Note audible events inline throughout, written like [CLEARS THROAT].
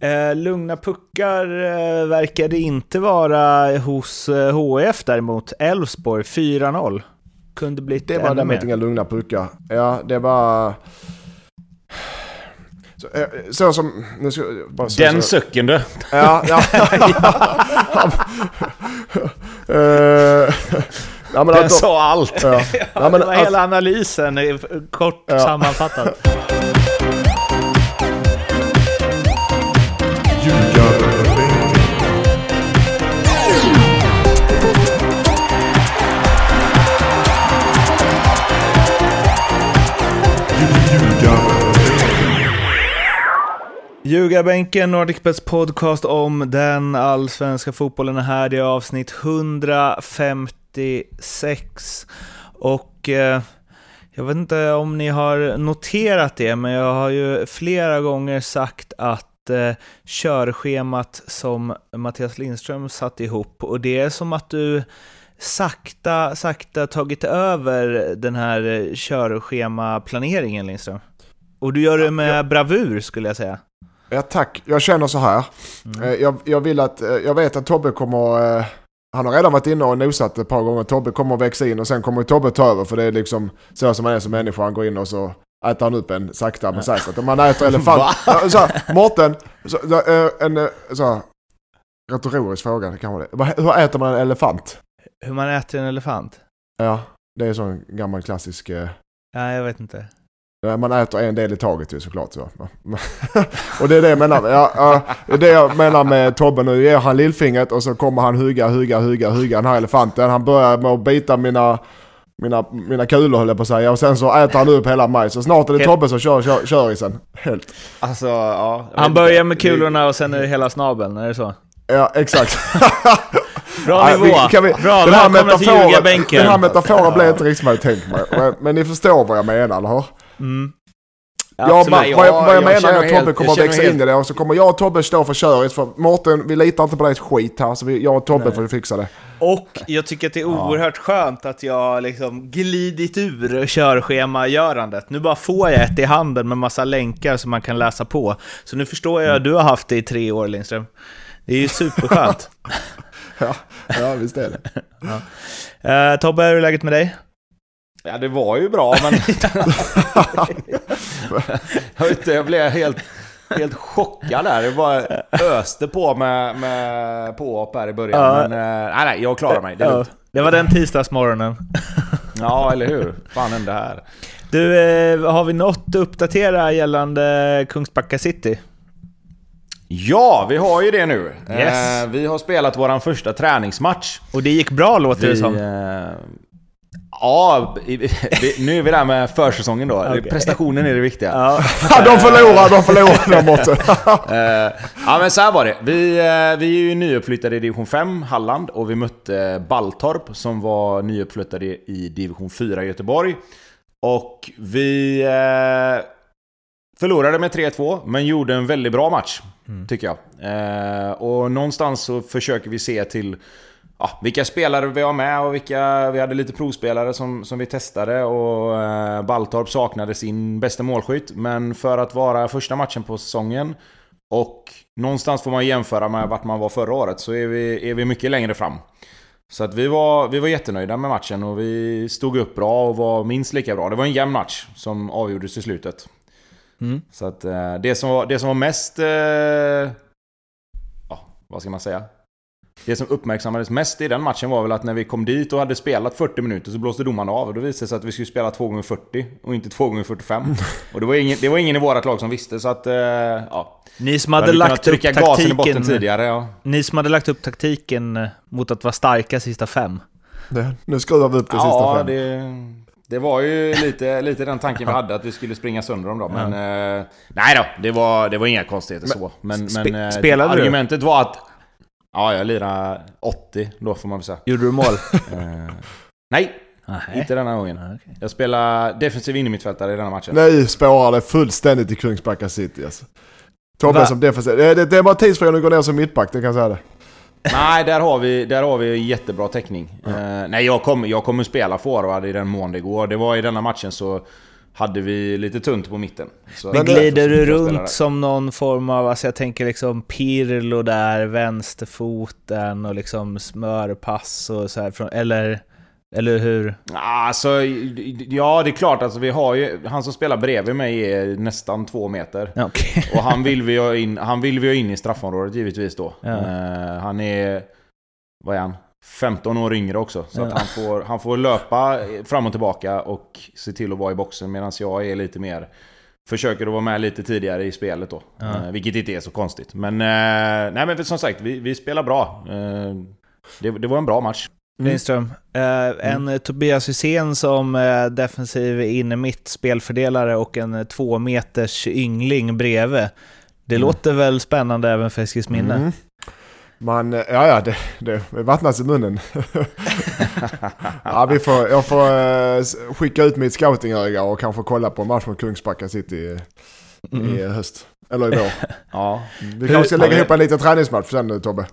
Eh, lugna puckar eh, verkar det inte vara hos eh, HF däremot. Elfsborg 4-0. Kunde blivit Det var däremot inga lugna puckar. Ja, det var... Så, eh, så som... Nu ska, bara så, Den så, sucken du. Ja, [LAUGHS] ja. Eh, ja, men Den sa allt. ja. [LAUGHS] Ja, men det var att- hela analysen, eh, kort Ja. sammanfattat. Ljugarbänken, Nordicbets podcast om den allsvenska fotbollen är här. Det är avsnitt 156. Och eh, jag vet inte om ni har noterat det, men jag har ju flera gånger sagt att eh, körschemat som Mattias Lindström satt ihop, och det är som att du sakta, sakta tagit över den här eh, körschemaplaneringen, Lindström. Och du gör det med bravur, skulle jag säga. Ja tack, jag känner så här. Mm. Eh, Jag, jag vill att, eh, jag vet att Tobbe kommer, eh, han har redan varit inne och nosat ett par gånger. Tobbe kommer att växa in och sen kommer Tobbe ta över för det är liksom så som han är som människa. Han går in och så äter han upp en sakta men säkert. Om man äter [LAUGHS] elefant... Ja, så här, Mårten, så, eh, en eh, så här, retorisk fråga kan vara det. Hur äter man en elefant? Hur man äter en elefant? Ja, det är en sån gammal klassisk... eh, Nej, jag vet inte. Ja, Man äter en del i taget ju såklart. Så. [LAUGHS] och det är det jag menar. Ja, ja, det är det jag menar med Tobbe nu. Ger han lillfingret och så kommer han hugga, hugga, hugga, hugga den här elefanten. Han börjar med att bita mina, mina, mina kulor höll jag på att säga. Och sen så äter han upp hela mig. Så snart är det Helt- Tobbe som kör, kör, kör i sen. Helt. Alltså, ja. Han börjar med kulorna och sen är det hela snabeln, är det så? Ja, exakt. [LAUGHS] Bra nivå! vi- kan vi- Bra, den, här till metaforen, ljugarbänken! den här metaforen blev inte riktigt som jag tänkt mig. Men, men ni förstår vad jag menar, eller hur? Mm. Ja, man, vad jag, vad jag, jag menar är att helt- Tobbe kommer att växa helt- in i det och så kommer jag och Tobbe stå för köret för Mårten, vi litar inte på dig ett skit här så vi, jag och Tobbe får fixa det. Och jag tycker att det är oerhört skönt att jag liksom glidit ur körschemagörandet. Nu bara får jag ett i handen med massa länkar som man kan läsa på. Så nu förstår jag att du har haft det i tre år, Lindström. Det är ju superskönt. [LAUGHS] Ja, ja visst är det. [LAUGHS] uh, Tobbe, hur är läget med dig? Ja, det var ju bra, men... [LAUGHS] jag vet inte, jag blev helt, helt chockad där. Det bara öste på med, med påhopp här i början. Ja. Men eh, nej, nej, jag klarar mig. Det Ja, det var den tisdagsmorgonen. [LAUGHS] Ja, eller hur? fan hände här? Du, eh, har vi något att uppdatera gällande Kungsbacka City? Ja, vi har ju det nu. Yes. Eh, vi har spelat våran första träningsmatch. Och det gick bra låter det Vi, som. Ja, nu är vi där med försäsongen då. Okej. Prestationen är det viktiga. Ja. [LAUGHS] De förlorar, de förlorar där borta. Ja men så här var det. Vi, eh, vi är ju nyuppflyttade i division 5, Halland, och vi mötte Balltorp som var nyuppflyttade i division 4 i Göteborg. Och vi eh, förlorade med 3-2, men gjorde en väldigt bra match, tycker jag. Eh, och någonstans så försöker vi se till ja, vilka spelare vi har med och vilka... Vi hade lite provspelare som, som vi testade och eh, Balltorp saknade sin bästa målskytt. Men för att vara första matchen på säsongen och någonstans får man jämföra med vart man var förra året så är vi, är vi mycket längre fram. Så att vi var, vi var jättenöjda med matchen och vi stod upp bra och var minst lika bra. Det var en jämn match som avgjordes i slutet. Mm. Så att eh, det som var, det som var mest... Eh, ja, vad ska man säga? Det som uppmärksammades mest i den matchen var väl att när vi kom dit och hade spelat 40 minuter så blåste domaren av och då visade det sig att vi skulle spela 2 gånger 40 och inte 2 gånger 45 [LAUGHS] Och det var ingen, det var ingen i vårat lag som visste så att... Eh, ja. Ni som hade lagt upp taktiken... tidigare. Ja. Ni som hade lagt upp taktiken eh, mot att vara starka sista fem. Det, nu skruvar vi upp det sista Ja, fem. det, det var ju lite, lite den tanken vi hade, att vi skulle springa sönder dem då. Men eh, nej då, det var, det var inga konstigheter så. Men, spe- men eh, spelade du? argumentet var att... Ja, jag lirade 80 då får man väl säga. Gjorde du mål? [LAUGHS] Eh, nej, Nej. inte denna gången. Ah, okej. Jag spelar defensiv innermittfältare i denna matchen. Nu spårar det fullständigt i Kungsbacka City alltså. Tobbe Va? som defensiv. Det, det, det är bara tidsfrågan att gå ner som mittback, det kan jag säga det. Nej, där har vi, där har vi jättebra täckning. Eh, nej, jag kommer jag kommer spela forward i den mån det går. Det var i denna matchen så hade vi lite tunt på mitten. Så Men glider du runt som någon form av, alltså jag tänker liksom Pirlo där, vänsterfoten och liksom smörpass och så här från, eller, eller hur? Alltså, ja det är klart. Alltså, vi har ju, han som spelar bredvid mig är nästan två meter. Okej. [LAUGHS] Och han vill vi ha in, han vill vi ha in i straffområdet givetvis då. Ja. Eh, han är, vad är han? 15 år yngre också. Så att han, får, han får löpa fram och tillbaka och se till att vara i boxen medan jag är lite mer... Försöker att vara med lite tidigare i spelet då. Ja. Eh, vilket inte är så konstigt. Men, eh, nej, men som sagt, vi, vi spelar bra. Eh, det, det var en bra match. Lindström, eh, en Tobias Hysén som defensiv inne mitt spelfördelare och en två meters yngling bredvid. Det Mm. låter väl spännande även för Eskilsminne? Man, eh, ja ja, det, det vattnas i munnen. [LAUGHS] ja, vi får, jag får eh, skicka ut mitt scoutingöga och kanske kolla på en match mot Kungsbacka City i, Mm. i höst. Eller i vår. [LAUGHS] Ja. Vi kanske ska lägga ihop en liten träningsmatch sen nu Tobbe.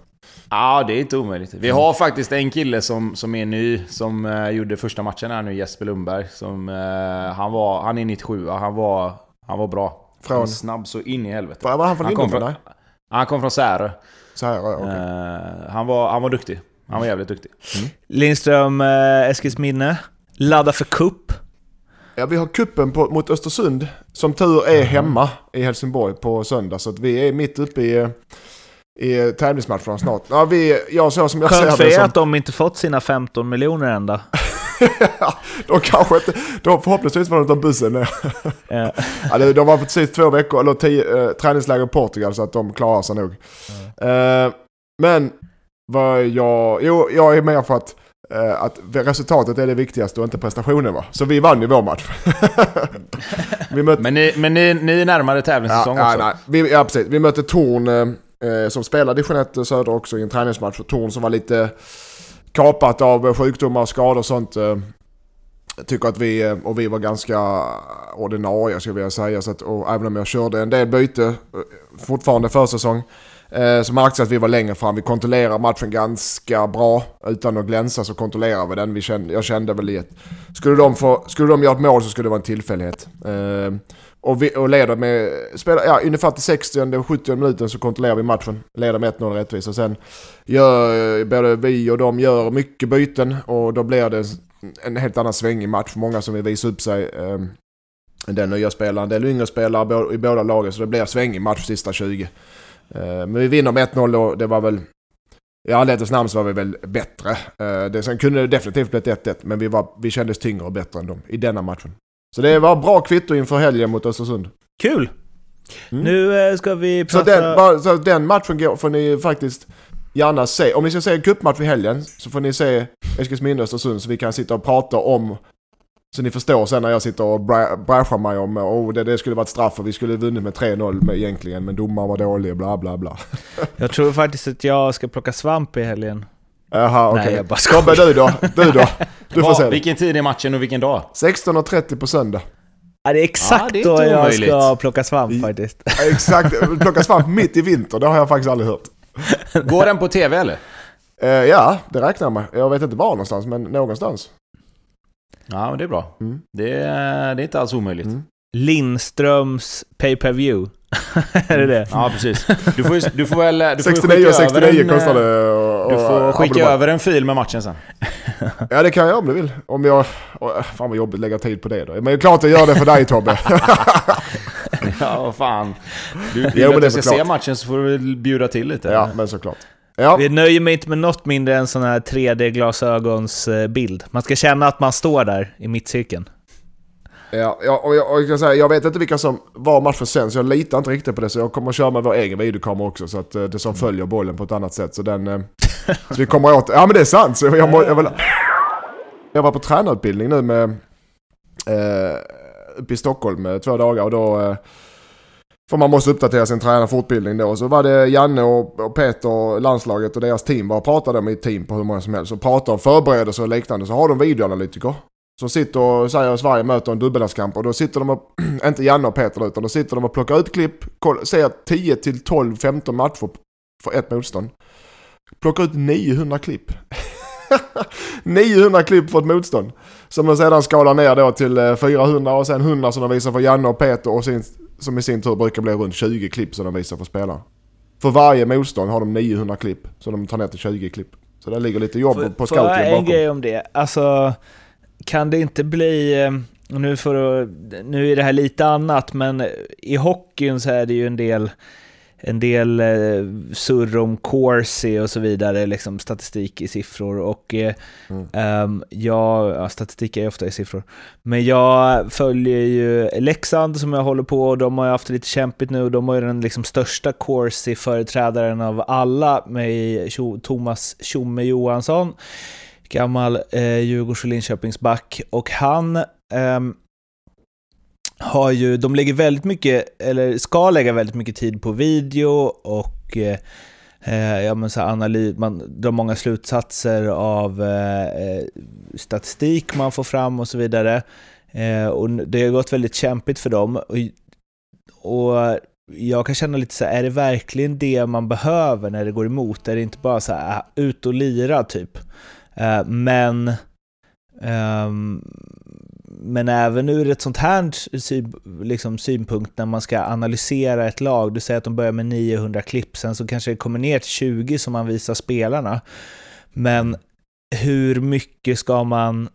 Ja, det är inte omöjligt. Vi har faktiskt en kille som, som är ny, som eh, gjorde första matchen här nu, Jesper Lundberg. Som, eh, han, var, han är 97 han var, han var bra. Från? Han snabb så in i helvete. Var, han från Lindholmen? han kom från Särö. Så här, ja, okej. Eh, han, var, han var duktig. Han var jävligt duktig. Lindström, eh, Eskilsminne, ladda för kupp. Ja, vi har kuppen på, mot Östersund. Som tur är hemma i Helsingborg på söndag. Så att vi är mitt uppe i, i tävlingsmatcherna snart. Ja, vi, jag så som jag Skönt för er att de inte fått sina 15 miljoner ända. [LAUGHS] [LAUGHS] de kanske inte, de förhoppningsvis var de tar bussen [LAUGHS] ner. Det- de var precis två veckor, eller tio, eh, träningsläger i Portugal så att de klarar sig nog. Eh, men vad jag, jo, jag är med för att, eh, att resultatet är det viktigaste och inte prestationen va. Så vi vann ju vår match. [LAUGHS] vi mötte, Men ni, men ni, ni är närmare tävlingssäsong ja, också? nej, vi, ja, precis. Vi mötte Torn eh, eh, som spelade i Jeanette Söder också i en träningsmatch. Och Torn som var lite kapat av eh, sjukdomar och skador och sånt. Eh, jag tycker att vi, eh, och vi var ganska ordinarie skulle jag vilja säga. Så att, och även om jag körde en del byte eh, fortfarande försäsong. Eh, så jag att vi var längre fram. Vi kontrollerar matchen ganska bra. Utan att glänsa så kontrollerar vi den. Vi kände, jag kände väl i ett... Skulle de, få, skulle de göra ett mål så skulle det vara en tillfällighet. Eh, och, vi, och leder med... Spelar, ja, ungefär till 60 och 70 minuten så kontrollerar vi matchen. Leder med 1-0 rättvist. Och sen gör både vi och de gör mycket byten. Och då blir det en helt annan svängig match. Många som vill visa upp sig. Eh, den nya spelaren, en del yngre spelare i båda lagen. Så det blir svängig match sista 20. Eh, Men vi vinner med 1-0 och det var väl... I ärlighetens namn så var vi väl bättre. Eh, Det, sen kunde det definitivt blivit 1-1, men vi, var, vi kändes tyngre och bättre än dem i denna matchen. Så det var bra kvitto inför helgen mot Östersund. kul! Mm. Nu eh, ska vi Så prata... den, bara, så den matchen går, får ni faktiskt gärna se. Om ni ska se en cupmatch i helgen så får ni se Eskilsminne Östersund så vi kan sitta och prata om så ni förstår sen när jag sitter och brashar mig om oh, det, det skulle varit straff och vi skulle vunnit med 3-0 med, egentligen men domaren var dålig bla bla bla. Jag tror faktiskt att jag ska plocka svamp i helgen. Jaha Nej, okej. jag bara skojar. Tobbe du då? Du då? [LAUGHS] Du får Va, se vilken tid är matchen och vilken dag? 16.30 på söndag. Ja, det är exakt Ja, det är då jag omöjligt. ska plocka svamp faktiskt. Ja, Exakt, plocka svamp mitt i vinter, det har jag faktiskt aldrig hört. [LAUGHS] Går den på TV eller? Eh, ja, det räknar jag med. Jag vet inte var någonstans, men någonstans. Ja, men det är bra. Mm. Det, är- det är inte alls omöjligt. Mm. Lindströms pay-per-view. [LAUGHS] är det det? Ja, precis. Du får, ju- du får väl... Du får 69 och skicka över 69 en, kostar eh, det. Och, Du får skicka abonnemang. över en fil med matchen sen. [LAUGHS] Ja det kan jag om du vill. Om jag... Oh, fan vad jobbigt att lägga tid på det då. Men det är klart jag gör det för dig Tobbe. [LAUGHS] Ja, vad fan. Du vill Jo, att jag ska se matchen så får du väl bjuda till lite. ja men såklart. Ja, Vi nöjer mig inte med något mindre än sån här 3D-glasögonsbild. Man ska känna att man står där i mittcirkeln. Ja, ja och, jag, och jag, kan säga, jag vet inte vilka som var matchen sen så jag litar inte riktigt på det. Så jag kommer att köra med vår egen videokamera också. Så att eh, det som följer bollen på ett annat sätt. Så den... eh, [LAUGHS] så vi kommer åt... Ja men det är sant. Så jag, jag, vill, jag var på tränarutbildning nu med... Eh, uppe i Stockholm eh, två dagar och då... Eh, för man måste uppdatera sin tränarfortbildning då. Så var det Janne och, och Peter och landslaget och deras team bara pratade med ett team på hur många som helst. Och pratade om förberedelser och liknande. Så har de videoanalytiker. Som sitter och säger att Sverige möter en dubbellandskamp. Och då sitter de och, [CLEARS THROAT] inte Janne och Peter utan då sitter de och plockar ut klipp. Ser 10 till 12, 15 matcher för ett motstånd. Plockar ut 900 klipp. [LAUGHS] 900 klipp för ett motstånd. Som de sedan skalar ner då till eh, 400 och sen 100 som de visar för Janne och Peter och sin, som i sin tur brukar bli runt 20 klipp som de visar för spelarna. För varje motstånd har de 900 klipp, så de tar ner till 20 klipp. Så det ligger lite jobb Får- på får jag en bakom. grej om det. Alltså, kan det inte bli... eh, Nu, för att, nu är det här lite annat, men i hockeyn så är det ju en del, en del eh, surr om Corsi och så vidare, liksom statistik i siffror. Och eh, Mm. ehm, jag, ja, statistik är ju ofta i siffror. Men jag följer ju Leksand som jag håller på och de har ju haft det lite kämpigt nu. De har ju den liksom största Corsi-företrädaren av alla med Thomas Tjomme Johansson gammal eh, Djurgårds och Linköpingsback. Och han eh, har ju, de lägger väldigt mycket, eller ska lägga väldigt mycket tid på video och eh, eh ja, men så analys, man drar många slutsatser av eh, eh, statistik man får fram och så vidare. Eh, och det har gått väldigt kämpigt för dem. Och, och jag kan känna lite så här, är det verkligen det man behöver när det går emot? Är det inte bara så här, ah, ut och lira typ? Eh, men, ehm, men även ur ett sånt här liksom, synpunkt när man ska analysera ett lag, du säger att de börjar med 900 klipp, sen så kanske det kommer ner till 20 som man visar spelarna. Men hur mycket ska man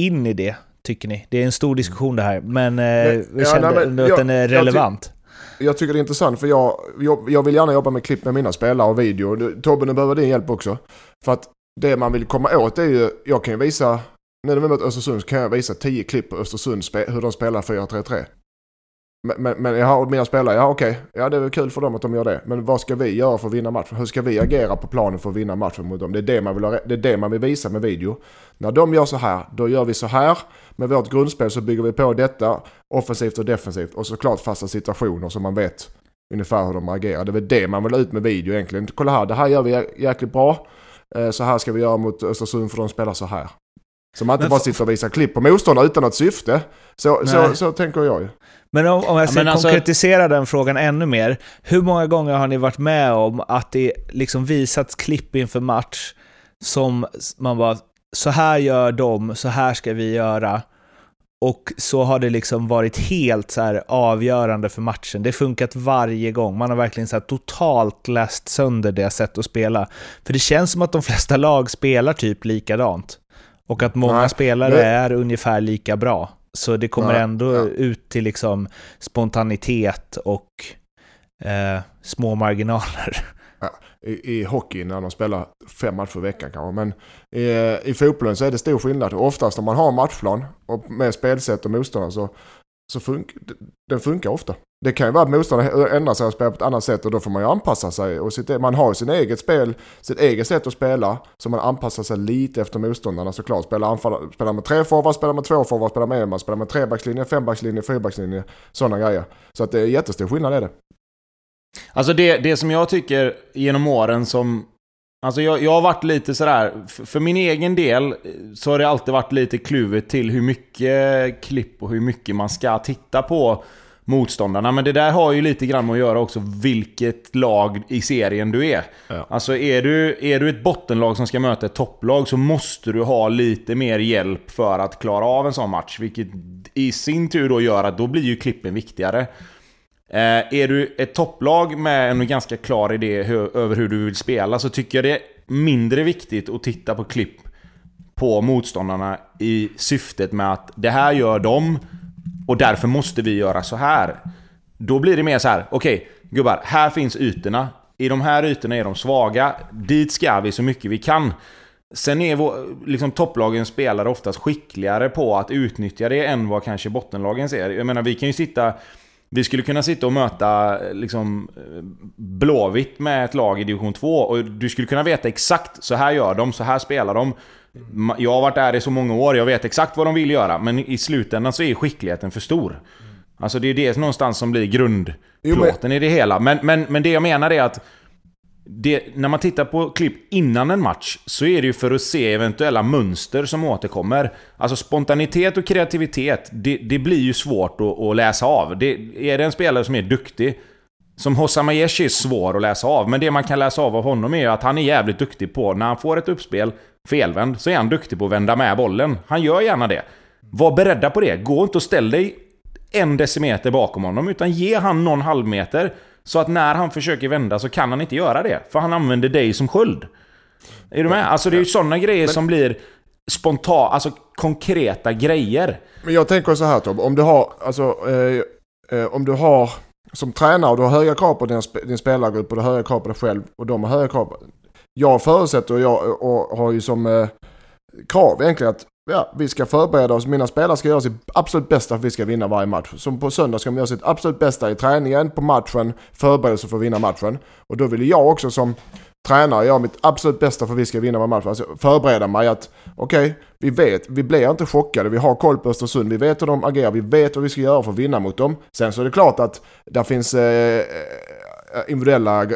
in i det, tycker ni? Det är en stor diskussion det här, men, eh, Men- vi ja, kände nej, men att jag- den är jag ty- relevant. Jag tycker det är intressant för jag, jag, jag vill gärna jobba med klipp med mina spelare och video. Tobbe, nu behöver din hjälp också. För att det man vill komma åt är ju, jag kan ju visa, nu när vi möter Östersund så kan jag visa 10 klipp på Östersund hur de spelar 4-3-3. Men, men, men jag har mina spelare, ja okej, ja det är väl kul för dem att de gör det. Men vad ska vi göra för att vinna matchen? Hur ska vi agera på planen för att vinna matchen mot dem? Det är det man vill, ha, det är det man vill visa med video. När de gör så här, då gör vi så här. Med vårt grundspel så bygger vi på detta, offensivt och defensivt. Och såklart fasta situationer så man vet ungefär hur de agerar. Det är väl det man vill ha ut med video egentligen. Kolla här, det här gör vi jäkligt bra. Eh, Så här ska vi göra mot Östersund för de spelar så här. Så man inte Men bara sitter och visar klipp på motståndare utan något syfte. Så, så, Nej. så tänker jag ju. Men om, om jag ska men alltså- konkretisera den frågan ännu mer. Hur många gånger har ni varit med om att det liksom visats klipp inför match som man bara, så här gör de, så här ska vi göra. Och så har det liksom varit helt så avgörande för matchen. Det har funkat varje gång. Man har verkligen så totalt läst sönder det sätt att spela. För det känns som att de flesta lag spelar typ likadant. Och att många Nej, spelare men- är ungefär lika bra. Så det kommer Nej, ändå ut till liksom spontanitet och eh, små marginaler i, i hockey när de spelar fem matcher i veckan kanske. Men i, i fotbollen så är det stor skillnad. Oftast om man har en matchplan och med spelsätt och motståndare så, så fun, den funkar ofta. Det kan ju vara att motståndaren ändrar sig och spelar på ett annat sätt och då får man ju anpassa sig. Och sitt, man har ju sin eget spel, sitt eget sätt att spela så man anpassar sig lite efter motståndarna såklart. Spelar, anfall, spelar med tre forwards, spelar med två forwards, spelar med en man, spelar med trebackslinje, fembackslinje, fyrbackslinje, sådana grejer. Så att det är jättestor skillnad är det. Alltså det, det som jag tycker genom åren som... Alltså jag, jag har varit lite sådär, för min egen del eh, så har det alltid varit lite kluvet till hur mycket klipp och hur mycket man ska titta på motståndarna. Men det där har ju lite grann med att göra också vilket lag i serien du är. Ja. Alltså är du, är du ett bottenlag som ska möta ett topplag så måste du ha lite mer hjälp för att klara av en sån match. Vilket i sin tur då gör att då blir ju klippen viktigare. Eh, är du ett topplag med en ganska klar idé hur, över hur du vill spela så tycker jag det är mindre viktigt att titta på klipp på motståndarna i syftet med att det här gör de och därför måste vi göra så här. Då blir det mer så här: okej gubbar, här finns ytorna. I de här ytorna är de svaga. Dit ska vi så mycket vi kan. Sen är vår, liksom topplagens spelare oftast skickligare på att utnyttja det än vad kanske bottenlagen ser. Jag menar, vi kan ju sitta... Vi skulle kunna sitta och möta liksom Blåvitt med ett lag i division 2 och du skulle kunna veta exakt så här gör de, så här spelar de. Jag har varit där i så många år, jag vet exakt vad de vill göra, men i slutändan så är skickligheten för stor. Alltså det är det någonstans som blir grundplåten i det hela. Men, men, men det jag menar är att det, när man tittar på klipp innan en match så är det ju för att se eventuella mönster som återkommer. Alltså spontanitet och kreativitet, det, det blir ju svårt att, att läsa av. Det, är det en spelare som är duktig, som Hossam Aieshi är svår att läsa av, men det man kan läsa av av honom är att han är jävligt duktig på, när han får ett uppspel felvänd, så är han duktig på att vända med bollen. Han gör gärna det. Var beredda på det. Gå inte och ställ dig en decimeter bakom honom, utan ge han någon halvmeter. Så att när han försöker vända så kan han inte göra det. För han använder dig som sköld. Är du med? Alltså det är ju sådana grejer som blir spontant, alltså konkreta grejer. Men jag tänker så här Tobbe, om du har, alltså, eh, eh, om du har som tränare och du har höga krav på din, din spelargrupp och du har höga krav på dig själv och de har höga krav på... Jag förutsätter och jag och har ju som eh, krav egentligen att ja, vi ska förbereda oss, mina spelare ska göra sitt absolut bästa för att vi ska vinna varje match. Som på söndag ska de göra sitt absolut bästa i träningen, på matchen, förberedelse för att vinna matchen. Och då vill jag också som tränare göra mitt absolut bästa för att vi ska vinna varje match. Alltså förbereda mig att okej, vi vet, vi blir inte chockade, vi har koll på Östersund, vi vet hur de agerar, vi vet vad vi ska göra för att vinna mot dem. Sen så är det klart att där finns eh, eh individuella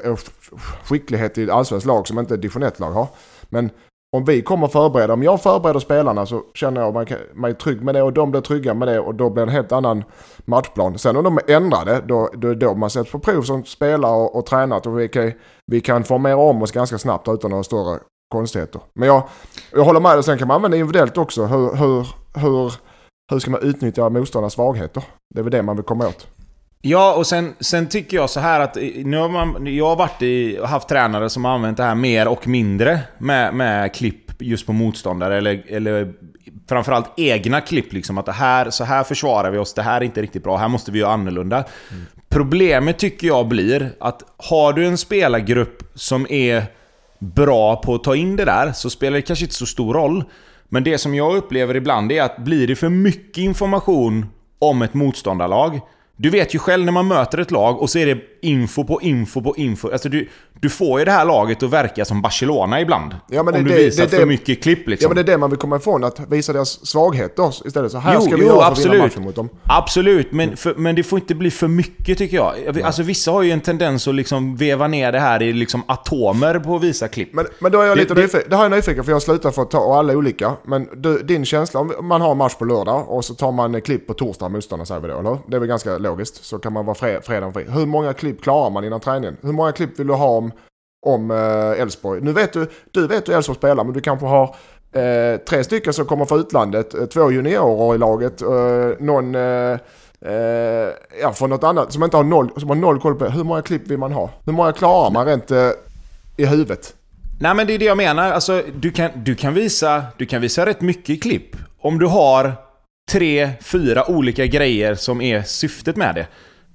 skicklighet i allsvenskt lag som inte division 1-lag har. Men om vi kommer förbereda, om jag förbereder spelarna så känner jag mig, mig trygg med det och de blir trygga med det och då blir det en helt annan matchplan. Sen om de är ändrade, då, då är det då man sätts på prov som spelare och, och tränat och vi, kan, vi kan formera om oss ganska snabbt utan några större konstigheter. Men jag, jag håller med dig, sen kan man använda individuellt också. Hur, hur, hur, hur ska man utnyttja motståndarnas svagheter? Det är väl det man vill komma åt. Ja, och sen, sen tycker jag så här att eh, nu har man, jag har varit i, haft tränare som har använt det här mer och mindre med, med klipp just på motståndare, eller, eller framförallt egna klipp. Liksom, att det här, så här försvarar vi oss, det här är inte riktigt bra, här måste vi göra annorlunda. Mm. Problemet tycker jag blir att har du en spelargrupp som är bra på att ta in det där, så spelar det kanske inte så stor roll. Men det som jag upplever ibland är att blir det för mycket information om ett motståndarlag, du vet ju själv när man möter ett lag och så är det info på info på info. Alltså du, du får ju det här laget att verka som Barcelona ibland. Ja, men om det, du visar det, för det, mycket klipp liksom. Ja men det är det man vill komma ifrån, att visa deras svagheter istället. Så här Jo, ska vi jo, göra för att absolut. vinna matchen mot dem. Absolut, men, för, men det får inte bli för mycket tycker jag. Alltså vissa har ju en tendens att liksom veva ner det här i liksom atomer på att visa klipp. Men, men då är jag lite det- nyfiken, det har jag nyfiken för jag slutar för att ta, och alla är olika. Men du, din känsla, om man har match på lördag och så tar man klipp på torsdag av motståndaren säger vi då, eller? Det är väl ganska logiskt. Så kan man vara fre, fredag fri. Hur många klipp klipp klarar man innan träningen? Hur många klipp vill du ha om om eh, Elfsborg? nu vet du, du vet hur Elfsborg spelar, men du kanske har eh, tre stycken som kommer från utlandet, eh, två juniorer i laget, eh, någon eh, eh, ja, från något annat som inte har noll, som har noll koll på hur många klipp vill man ha? Hur många klarar man rent eh, i huvudet? Nej men det är det jag menar. Alltså, du, kan, du, kan visa, du kan visa rätt mycket klipp. Om du har tre, fyra olika grejer som är syftet med det.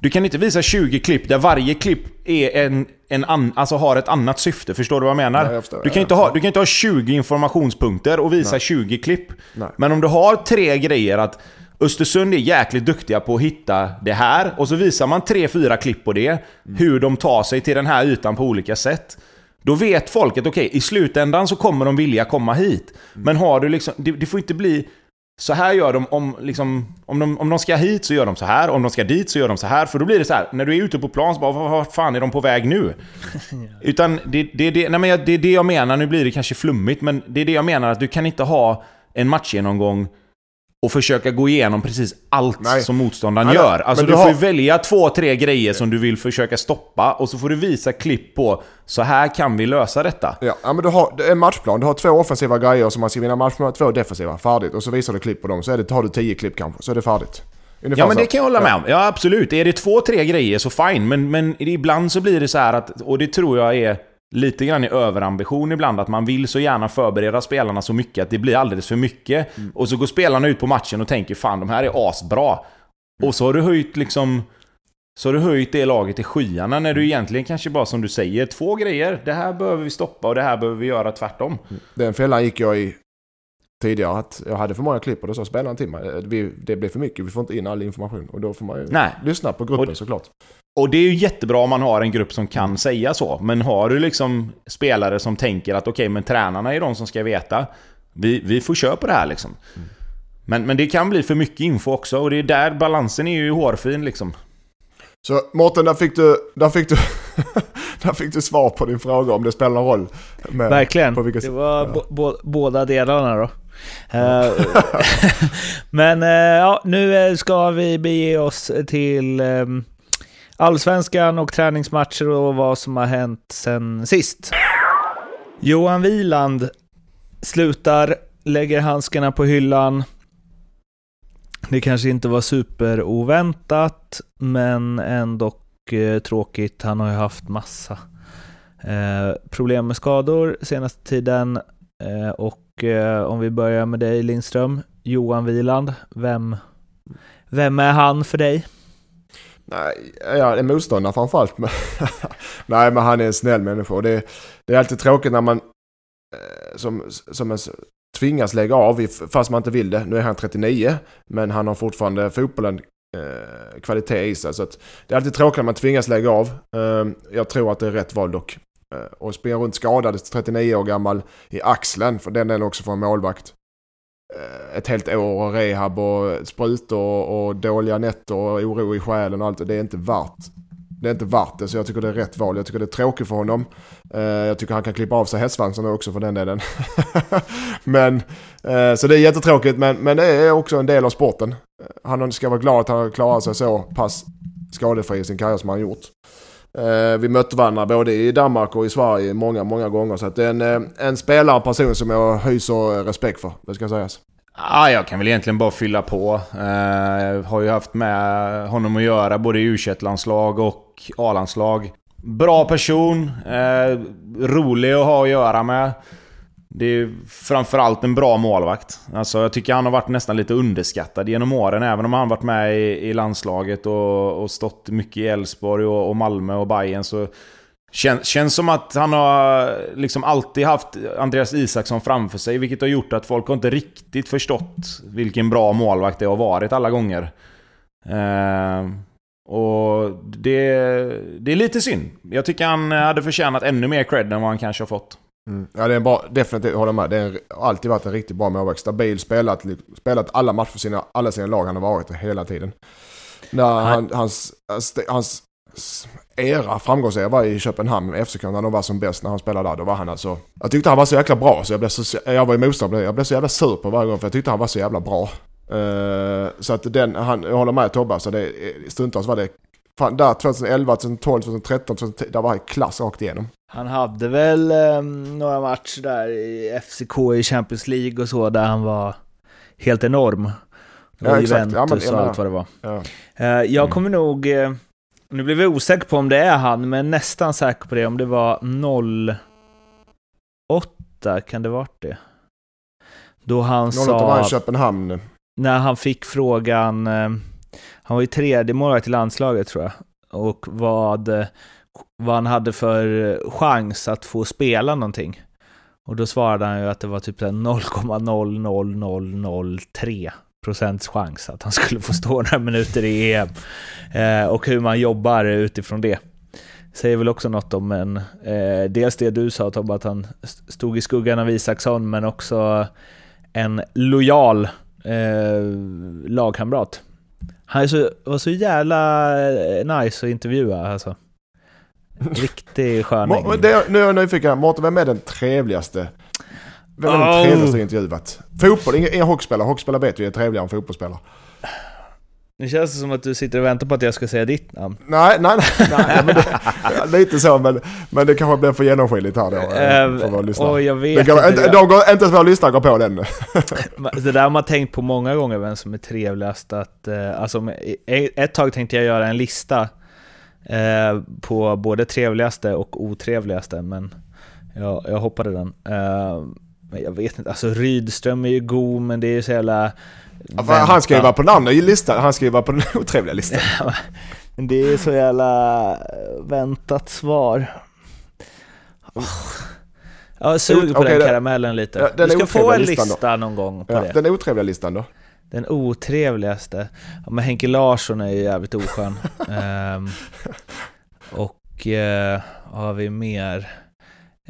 Du kan inte visa 20 klipp där varje klipp är en, en an, alltså har ett annat syfte. Förstår du vad jag menar? Ja, jag förstår. du, kan Ja, inte ja. ha, du kan inte ha 20 informationspunkter och visa 20 klipp. Nej. Men om du har tre grejer att Östersund är jäkligt duktiga på att hitta det här och så visar man tre, fyra klipp på det. Hur de tar sig till den här ytan på olika sätt. Då vet folk att okej, i slutändan så kommer de vilja komma hit. Men har du liksom, det, det får inte bli så här gör de om, liksom, om, de, om de ska hit så gör de så här, om de ska dit så gör de så här. För då blir det så här, när du är ute på plan så bara, vad, fan är de på väg nu? [LAUGHS] Utan det, det, det, nej men jag- det är det jag menar, nu blir det kanske flummigt, men det är det jag menar att du kan inte ha en matchgenomgång och försöka gå igenom precis allt Nej. som motståndaren Nej, gör. Alltså du, du får har- ju välja två, tre grejer som du vill försöka stoppa och så får du visa klipp på så här kan vi lösa detta. Ja, men du har en matchplan. Du har två offensiva grejer som man ska vinna match med, två defensiva. Färdigt. Och så visar du klipp på dem. Så är det, har du tio klipp kanske. Så är det färdigt. Ungefär Ja men det kan jag hålla med om. Ja absolut. Är det två, tre grejer så fine. Men, men ibland så blir det så här att, och det tror jag är lite grann i överambition ibland, att man vill så gärna förbereda spelarna så mycket att det blir alldeles för mycket. Mm. Och så går spelarna ut på matchen och tänker fan de här är asbra. Och så har du höjt liksom... Så har du höjt det laget i skyarna när du egentligen kanske bara som du säger, två grejer. Det här behöver vi stoppa och det här behöver vi göra tvärtom. Den fällan gick jag i tidigare. Att jag hade för många klipp och då sa spelaren till mig. eh, det blir för mycket. Vi får inte in all information. Och då får man ju Nej. lyssna på gruppen Och- såklart. Och det är ju jättebra om man har en grupp som kan säga så. Men har du liksom spelare som tänker att okej, men tränarna är de som ska veta. Vi, vi får köra på det här liksom. Men, men det kan bli för mycket info också och det är där balansen är ju hårfin liksom. Så Mårten, där fick du, där fick du, [LAUGHS] där fick du svar på din fråga om det spelar någon roll. Med, Verkligen. På vilka, Det var bo- båda delarna då. Eh, [LAUGHS] Men eh, ja, nu ska vi bege oss till ehm, allsvenskan och träningsmatcher och vad som har hänt sen sist. Johan Wieland slutar, lägger handskarna på hyllan. Det kanske inte var superoväntat, men ändå eh, tråkigt. Han har ju haft massa eh, problem med skador senaste tiden. Eh, och eh, om vi börjar med dig Lindström, Johan Wieland, vem, vem är han för dig? Nej, ja, en motståndare framförallt. [LAUGHS] Nej, men han är en snäll människa. Och det, det är alltid tråkigt när man eh, som, som en, tvingas lägga av fast man inte vill det. Nu är han 39, men han har fortfarande fotbollen eh, kvalitet i sig. Så att det är alltid tråkigt när man tvingas lägga av. Eh, jag tror att det är rätt val dock. Eh, och springa runt skadad, 39 år gammal, i axeln, för den delen också för en målvakt. Eh, ett helt år och rehab och sprutor och, dåliga nätter och oro i själen och allt. Det är inte värt det är inte värt det, så jag tycker det är rätt val. Jag tycker det är tråkigt för honom. Eh, jag tycker han kan klippa av sig hästsvansarna också för den delen. [LAUGHS] men, eh, så det är jättetråkigt, men, men det är också en del av sporten. Han ska vara glad att han har klarat sig så pass skadefri i sin karriär som han gjort. Eh, vi mötte varandra både i Danmark och i Sverige många, många gånger. Så det är en, eh, en spelare, en person som jag hyser respekt för, det ska sägas. Ah, jag kan väl egentligen bara fylla på. Eh, har ju haft med honom att göra både i u landslag och A-landslag. Bra person, eh, rolig att ha att göra med. Det är framförallt en bra målvakt. Alltså, jag tycker han har varit nästan lite underskattad genom åren. Även om han varit med i, i landslaget och, och, stått mycket i Elfsborg och, och Malmö och Bayern så Kän, känns som att han har liksom alltid haft Andreas Isaksson framför sig, vilket har gjort att folk har inte riktigt förstått vilken bra målvakt det har varit alla gånger. Eh, och det, det är lite synd. Jag tycker han hade förtjänat ännu mer cred än vad han kanske har fått. Mm. Ja, det är en bra, definitivt, håller med. Det har alltid varit en riktigt bra målvakt. Stabil, spelat, spelat alla matcher för sina, alla sina lag han har varit hela tiden. När han, hans, hans era, framgångsera var i Köpenhamn, FCK, när de var som bäst när han spelade där. Då var han alltså... Jag tyckte han var så jäkla bra så jag blev så... Jag var i motstånd, jag blev så jävla sur på varje gång för jag tyckte han var så jävla bra. Uh, så att den, han, jag håller med Tobbe, så det, stundtals var det Fan, där 2011, 2012, 2013, 2010, där var det klass rakt igenom. Han hade väl eh, några matcher där i FCK i Champions League och så, där han var helt enorm. Det var ja, Juventus ja, men, och allt vad det var. Ja. Eh, jag mm. kommer nog... Eh, nu blev jag osäker på om det är han, men nästan säker på det. Om det var 08, kan det varit det? Då han 08 sa... var i Köpenhamn när han fick frågan, eh, han var ju tredje målvakt i landslaget tror jag, och vad, vad han hade för eh, chans att få spela någonting. Och då svarade han ju att det var typ 0,00003 procents chans att han skulle få stå några minuter i EM. Eh, och hur man jobbar utifrån det. Säger väl också något om en, eh, dels det du sa Tobbe, att han stod i skuggan av Isaksson, men också en lojal eh, lagkamrat. Han är så, var så jävla eh, nice att intervjua alltså. Riktig sköning. nu är jag nyfiken, Mårten, vem är den trevligaste? Vem är den oh. trevligaste intervjuat? Fotboll, inga, inga hockeyspelare. Hockeyspelare vet vi är trevligare än fotbollsspelare. Nu känns det som att du sitter och väntar på att jag ska säga ditt namn. Nej, nej, nej. [LAUGHS] nej men det, lite så, men, men det kanske blir för genomskinligt här då. Uh, för våra lyssnare. jag vet kan, inte, de går, inte ens våra lyssnare går på den. [LAUGHS] det där har man tänkt på många gånger, vem som är trevligast. Att, uh, alltså, ett tag tänkte jag göra en lista uh, på både trevligaste och otrevligaste, men jag, jag hoppade den. Uh, men jag vet inte, alltså Rydström är ju god, men det är ju så jävla han ska ju vara på den andra listan, han ska ju vara på den [LAUGHS] otrevliga listan. [LAUGHS] men det är så jävla eh, väntat svar. Oh. Jag suger på okay, den karamellen lite. Ja, den du ska få en lista då. någon gång på ja, det. Den otrevliga listan då? Den otrevligaste? Ja, men Henke Larsson är ju jävligt oskön. um, [LAUGHS] och uh, har vi mer?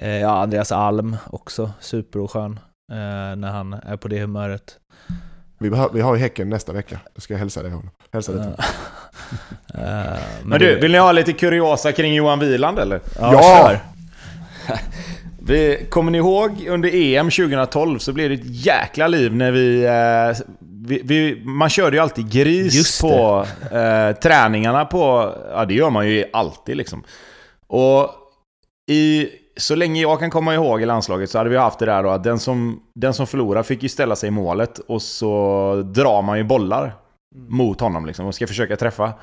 Uh, ja, Andreas Alm också, superoskön uh, när han är på det humöret. Vi, behör, vi har ju Häcken nästa vecka. Då ska jag hälsa det honom. Hälsa det till uh, men, men du, vill ni ha lite kuriosa kring Johan Wieland eller? Ja! ja. [LAUGHS] vi, kommer ni ihåg under EM 2012 så blev det ett jäkla liv när vi, eh, vi, vi, man körde ju alltid gris på eh, träningarna på... Ja, det gör man ju alltid liksom. Och i, så länge jag kan komma ihåg i landslaget så hade vi haft det där då att den som, den som förlorar fick ju ställa sig i målet och så drar man ju bollar mot honom liksom och ska försöka träffa.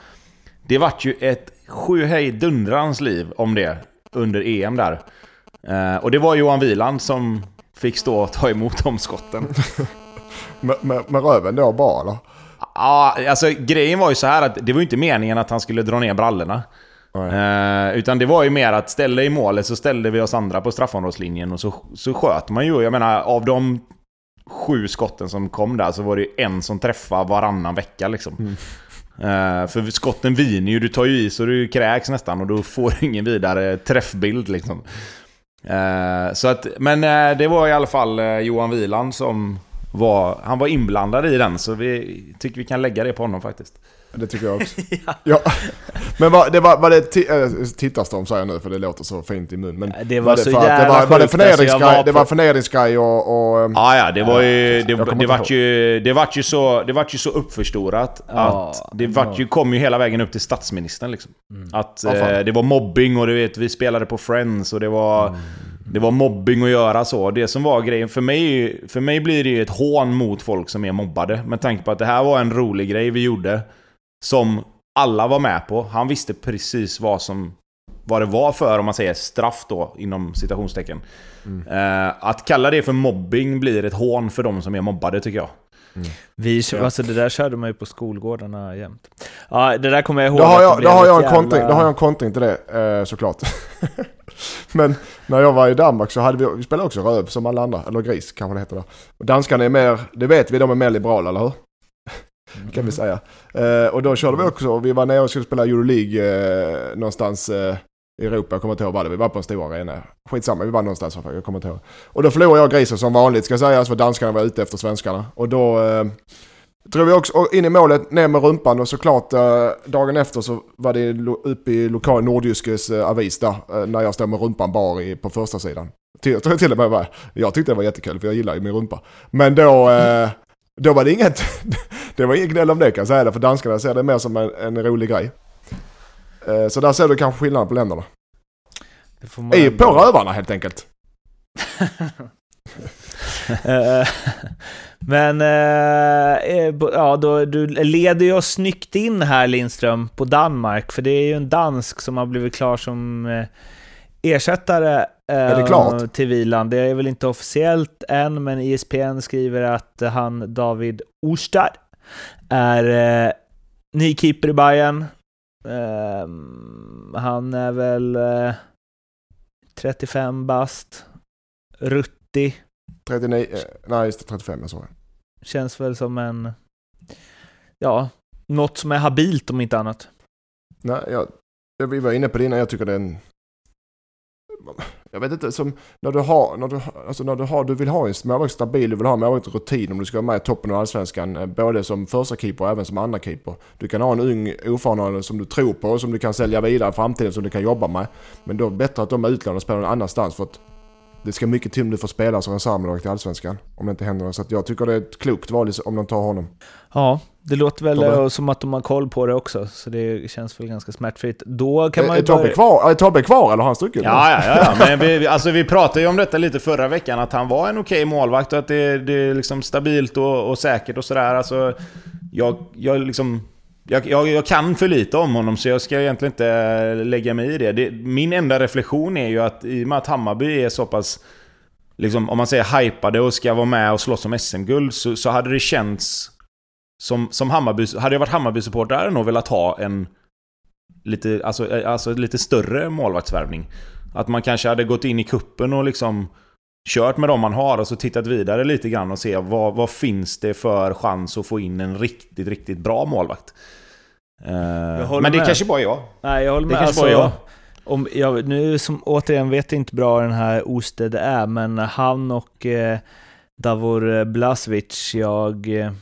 Det vart ju ett sjuhejdundrans liv om det under EM där. Eh, och det var Johan Wieland som fick stå och ta emot de skotten. [LAUGHS] Med, med, med röven då bara eller? Ja, alltså grejen var ju så här att det var ju inte meningen att han skulle dra ner brallorna. Eh, utan det var ju mer att ställa i målet så ställde vi oss andra på straffområdeslinjen och så, så sköt man ju. Jag menar av de sju skotten som kom där så var det ju en som träffade varannan vecka liksom. Eh, för skotten viner ju, du tar ju i så du kräks nästan och då får du ingen vidare träffbild liksom. Eh, så att, men eh, det var i alla fall Johan Wieland som var, han var inblandad i den så vi tycker vi kan lägga det på honom faktiskt. Det tycker jag också. [LAUGHS] ja. Men var det, var, var det äh, tittarstorm säger jag nu för det låter så fint i mun. Men Det var så för att det jävla var, var det sjukt, alltså, var det var förnedringsgrej och... och Ja, ja, det var ju... Det, det, vart ju, det vart ju så, det vart ju så uppförstorat Ja, att det vart ju, kom ju hela vägen upp till statsministern liksom. Att Ja, eh, det var mobbing och du vet, vi spelade på Friends och det var... Det var mobbing att göra så. Det som var grejen, för mig, för mig blir det ju ett hån mot folk som är mobbade. Med tanke på att det här var en rolig grej vi gjorde. Som alla var med på. Han visste precis vad som... Vad det var för, om man säger straff då, inom citationstecken. Eh, att kalla det för mobbing blir ett hån för de som är mobbade tycker jag. Vi, Ja. alltså det där körde man ju på skolgårdarna jämt. Ja, det där kommer jag ihåg. Då har jag, då har jag, en jävla- kontring, då har jag en kontring till det eh, såklart. [LAUGHS] [LAUGHS] Men när jag var i Danmark så hade vi, vi spelade också röv som alla andra, eller gris kanske det heter då. Och danskarna är mer, det vet vi, de är mer liberala, eller hur? [LAUGHS] Kan vi säga. Eh, och då körde vi också, vi var nere och skulle spela Euroleague eh, någonstans eh, i Europa, jag kommer inte ihåg vad det var, vi var på en stor arena. Skitsamma, vi var någonstans, jag kommer inte ihåg. Och då förlorade jag grisen som vanligt ska sägas, för danskarna var ute efter svenskarna. Och då Drog vi också in i målet, ner med rumpan och såklart eh, dagen efter så var det uppe i lokal Nordjyskes eh, avis där eh, när jag står med rumpan bar i, på första sidan. Till, till, och med var, jag tyckte det var jättekul för jag gillar ju min rumpa. Men då, eh, då var det inget, [LAUGHS] det var inget gnäll om det kan jag säga det, för danskarna ser det mer som en, en rolig grej. Eh, så där ser du kanske skillnad på länderna. Det får man I, på rövarna helt enkelt. [LAUGHS] [LAUGHS] Men, eh, eh, ja, då, du leder ju oss snyggt in här Lindström på Danmark, för det är ju en dansk som har blivit klar som eh, ersättare till Vilan. Det är väl inte officiellt än, men E ISPN skriver att han, David Ostad, är eh, ny keeper i Bayern. Eh, han är väl eh, 35 bast, ruttig. 39, eh, nej just det, 35 jag det. Känns väl som en... Ja, något som är habilt om inte annat. Nej, jag, jag, vi var inne på det innan, jag tycker det är en... Jag vet inte, som när du har, när du, alltså när du har, du vill ha en målvakt stabil, du vill ha en målvakt rutin om du ska vara med i toppen av allsvenskan, eh, både som första keeper och även som andra keeper. Du kan ha en ung oerfaren som du tror på, som du kan sälja vidare i framtiden, som du kan jobba med. Men då är det bättre att de är utlånade och spelar någon annanstans för att det ska mycket till om du får spela som reservmålvakt i allsvenskan. Om det inte händer något. Så att jag tycker det är ett klokt val om de tar honom. Ja, det låter väl Tobbe? eh, som att de har koll på det också, så det känns väl ganska smärtfritt. Då kan man Är, ju är Tobbe börja... kvar, är Tobbe kvar eller har han stuckit? Ja, ja, ja, ja. Men vi, vi- alltså, vi pratade ju om detta lite förra veckan, att han var en okej målvakt och att det, det är liksom stabilt och, och säkert och sådär. Alltså, jag, jag, liksom, jag, jag, jag kan för lite om honom så jag ska egentligen inte eh, lägga mig i det. det. Min enda reflektion är ju att i och med att Hammarby är så pass, liksom, om man säger hypade och ska vara med och slåss om SM-guld så, så hade det känts som, som Hammarby, hade jag varit Hammarby-supporter hade jag nog velat ha en lite, alltså, eh, alltså lite större målvaktsvärvning. Att man kanske hade gått in i kuppen och liksom kört med de man har och så tittat vidare lite grann och se vad, vad finns det för chans att få in en riktigt, riktigt bra målvakt. Eh, men det med. kanske bara är jag. Nej, jag håller Det med. kanske Alltså, bara jag. om, jag, nu som, återigen vet jag inte bra den här Osted är, men han och eh, Davor Blasevic, jag... Eh,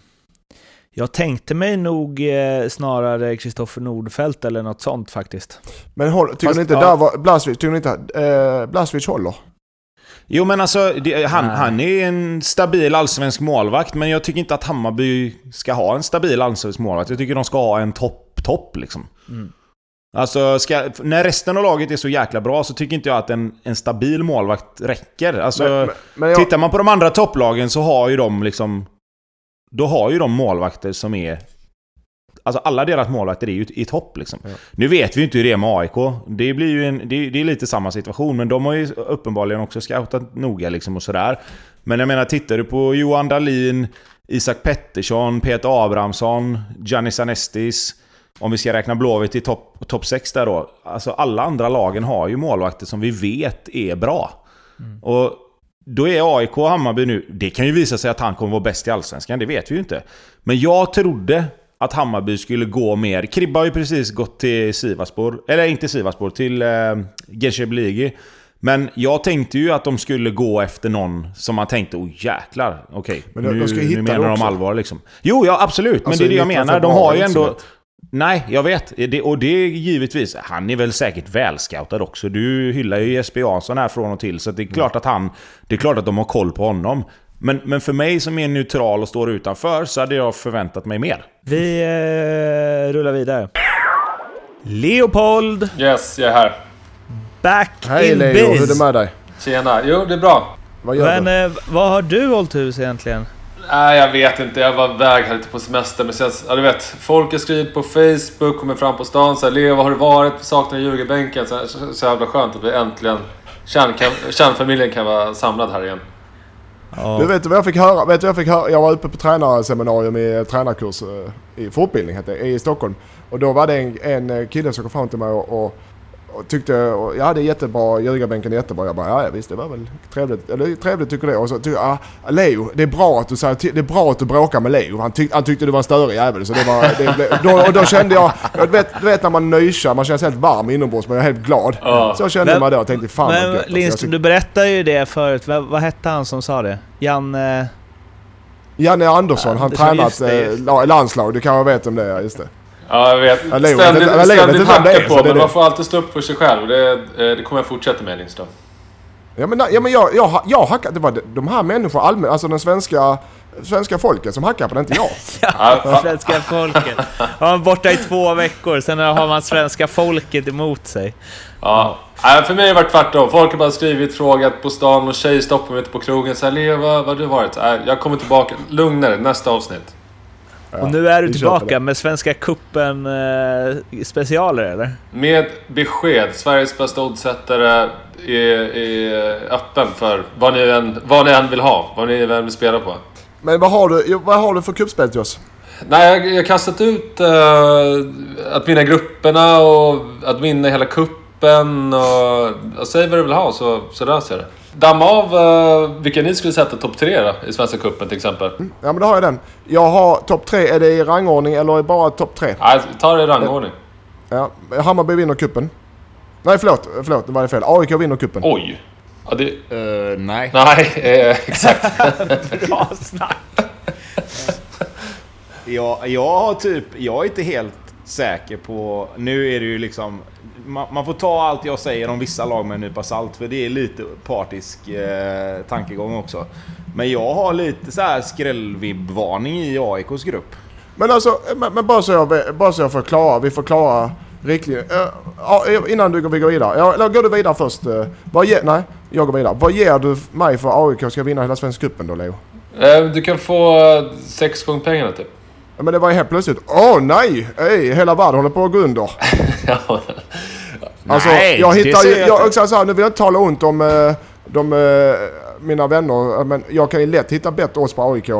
jag tänkte mig nog eh, snarare Kristoffer Nordfeldt eller något sånt faktiskt. Men håll, tycker Fast, ni inte ja. där var, Blasvic, tycker ni inte, eh, Blasvic håller? Jo men alltså, det, han, han är en stabil allsvensk målvakt, men jag tycker inte att Hammarby ska ha en stabil allsvensk målvakt. Jag tycker de ska ha en topp-topp liksom. Alltså, ska, när resten av laget är så jäkla bra så tycker inte jag att en, en stabil målvakt räcker. Alltså, Men- men- men jag- Tittar man på de andra topplagen så har ju de liksom... Då har ju de målvakter som är... Alltså alla deras målvakter är ju i topp liksom. Nu vet vi ju inte hur det är med AIK. Det blir ju en, det, det är lite samma situation, men de har ju uppenbarligen också scoutat noga liksom och sådär. Men jag menar, tittar du på Johan Dahlin, Isak Pettersson, Peter Abrahamsson, Giannis Anestis. Om vi ska räkna Blåvitt i topp top 6 där då. Alltså alla andra lagen har ju målvakter som vi vet är bra. Och då är AIK och Hammarby nu... Det kan ju visa sig att han kommer vara bäst i Allsvenskan, det vet vi ju inte. Men jag trodde att Hammarby skulle gå mer... Kribba har ju precis gått till Sivaspor. Eller inte Sivaspor, till eh, Geschebligi. Men jag tänkte ju att de skulle gå efter någon som man tänkte, oh jäklar, okej. Men de- nu, nu menar de allvar liksom. Jo, ja absolut. Alltså, men det är det jag menar. De har ju ändå... Nej, jag vet. Det, och det är givetvis... Han är väl säkert välscoutad också. Du hyllar ju Jesper Jansson här från och till, så det är klart att han... Det är klart att de har koll på honom. Men, men för mig som är neutral och står utanför så hade jag förväntat mig mer. Vi eh, rullar vidare. Leopold, Yes, jag är här. back Hej in Leo, hur är det biz. med dig? Tjena. Jo, det är bra. Vad gör Men du? eh, vad har du hållit hus egentligen? Nej, jag vet inte. Jag var iväg här lite på semester. Men sen, ja, du vet, folk har skrivit på Facebook, kommer fram på stan så här, Leo, var har du varit? Saknar Ljugarbänken. Så, så, så jävla skönt att vi äntligen, kärn, kan, kärnfamiljen kan vara samlad här igen. Du vet du vad jag fick höra? Vet du vad jag fick höra? Jag var uppe på tränarseminarium i tränarkurs eh, i fortbildning hette det, i Stockholm. Och då var det en, en kille som kom fram till mig och, och, och tyckte, och, ja det är jättebra, ljugarbänken är jättebra. Jag bara, ja, ja visst det var väl trevligt. Eller trevligt tycker det. Och så tyckte jag, ah, Leo, det är bra att du säger det är bra att du bråkar med Leo. Han, tyck, han tyckte du var en störig jävel. Så det var, det, då, och då kände jag, du vet, du vet när man nyschar, man känner sig helt varm inombords men jag är helt glad. Ja. Så kände Men- man då tänkte, fan Men gött. Alltså, Lindström, du berättade ju det förut. Vad, vad hette han som sa det? Jan... Eh, Janne Andersson, han Andersson, tränat det, eh, landslag. Du kanske vet om det är, just det. Ja, jag vet. Ja, ständigt ständigt så på, men man får alltid stå upp för sig själv. Det, eh, det kommer jag fortsätta med, Lindström. Ja men, ja, men jag, jag, jag hackar, det var de- här människorna, allmän, alltså den svenska, svenska folket som hackar på det, inte jag. [LAUGHS] Ja, ja. svenska folket. Var han borta i två veckor, sen har man svenska folket emot sig. Ja. Nej, för mig har det varit tvärtom. Folk har bara skrivit, frågat på stan och tjejer stoppar mig ute på krogen. Så här, Leo, vad vad har du varit? Jag kommer tillbaka. Lugnare, nästa avsnitt. Och nu är du tillbaka med Svenska Cupen eh, specialer eller? Med besked. Sveriges bästa oddsättare är, är öppen för vad ni, än, vad ni än vill ha. Vad ni än vill spela på. Men vad har du, vad har du för cupspel till oss? Nej, jag jag har kastat ut eh, att vinna grupperna och att vinna hela kuppen och, och säg vad du vill ha så, så löser jag det. Damma av uh, vilka ni skulle sätta topp tre då, i Svenska cupen till exempel. Ja men då har jag den. Jag har topp tre, är det i rangordning eller är det bara topp tre? Nej, ta det i rangordning. Ja, Hammarby vinner kuppen. Nej förlåt, förlåt, nu var det fel. AIK vinner kuppen. Oj! Ja, det, Uh, nej. nej, eh, exakt. [LAUGHS] Bra snack! Jag, jag har typ... Jag är inte helt säker på... Nu är det ju liksom... Man, man får ta allt jag säger om vissa lag med en nypa salt, för det är lite partisk eh, tankegång också. Men jag har lite så här skrällvibb-varning i AIKs grupp. Men alltså, men, men bara, så jag, bara så jag får klara, vi får klara riktlinjer. Eh, ja, innan du går, vi går vidare. Ja, eller går du vidare först? eh, vad ge, nej, jag går vidare. Vad ger du mig för AIK ska vinna hela Svenska cupen då Leo? Eh, du kan få sex gånger pengarna typ. Ja, men det var ju helt plötsligt. Åh nej! Ey, hela världen håller på att gå under. [LAUGHS] [LAUGHS] Ja. Alltså, Nej, jag hittar ju... jag jag, så här, nu vill jag inte tala ont om eh, de, eh, mina vänner, men jag kan ju lätt hitta bättre odds på AIK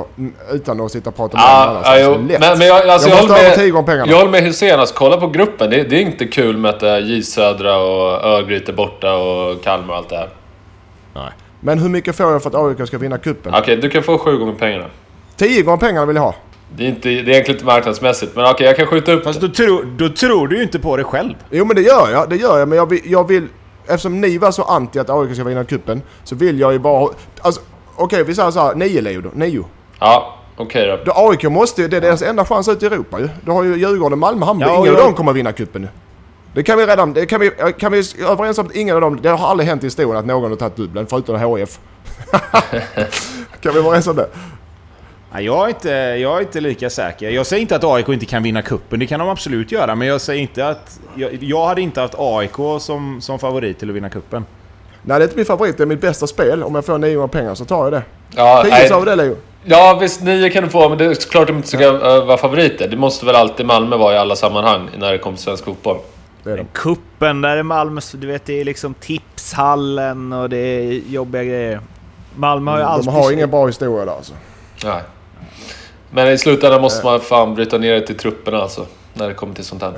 utan att sitta och prata med ja, jo. annan. Lätt. Men, men jag, alltså, jag jag, måste håller med, pengarna. jag håller med Hysén. Alltså, kolla på gruppen. Det, det är inte kul med att det är J Södra och Örgryte borta och Kalmar och allt det här. Men hur mycket får jag för att AIK ska vinna cupen? Okej, du kan få sju gånger pengarna. Tio gånger pengarna vill jag ha. Det är, inte, det är egentligen inte marknadsmässigt, men okej, jag kan skjuta upp Fast det. då, tror- då tror du ju inte på det själv. Jo men det gör jag, det gör jag. Men jag vill, jag vill eftersom ni var så anti att AIK ska vinna cupen så vill jag ju bara... ha- Alltså, okej vi säger så här, nio Leo då. Nio. Ja, okej då. Då AIK måste ju, det är deras enda chans ut i Europa ju. Du har ju Djurgården, Malmö, Hammarby. Ja, Ingen av dem kommer vinna cupen nu. Det kan vi redan, det kan vi, kan vi överens om att ingen av dem, det har aldrig hänt i historien att någon har tagit dubbeln förutom HIF. [LAUGHS] kan vi vara överens om det? Nej, jag, är inte, jag är inte lika säker. Jag säger inte att AIK inte kan vinna kuppen. det kan de absolut göra. Men jag säger inte att... Jag, jag hade inte haft AIK som, som favorit till att vinna kuppen. Nej, det är inte min favorit. Det är mitt bästa spel. Om jag får 900 pengar så tar jag det. Ja, 10 nej, sa vi det Leo? ja visst, nio kan du få, men det är klart de inte ska äh, vara favoriter. Det måste väl alltid Malmö vara i alla sammanhang när det kommer till svensk fotboll. Det är de. Kuppen där är Malmö, du vet det är liksom tipshallen och det är jobbiga grejer. Malmö har ju alltid... De har ingen bra historia där alltså. Nej. Men i slutändan måste man fan bryta ner det till trupperna alltså. När det kommer till sånt här.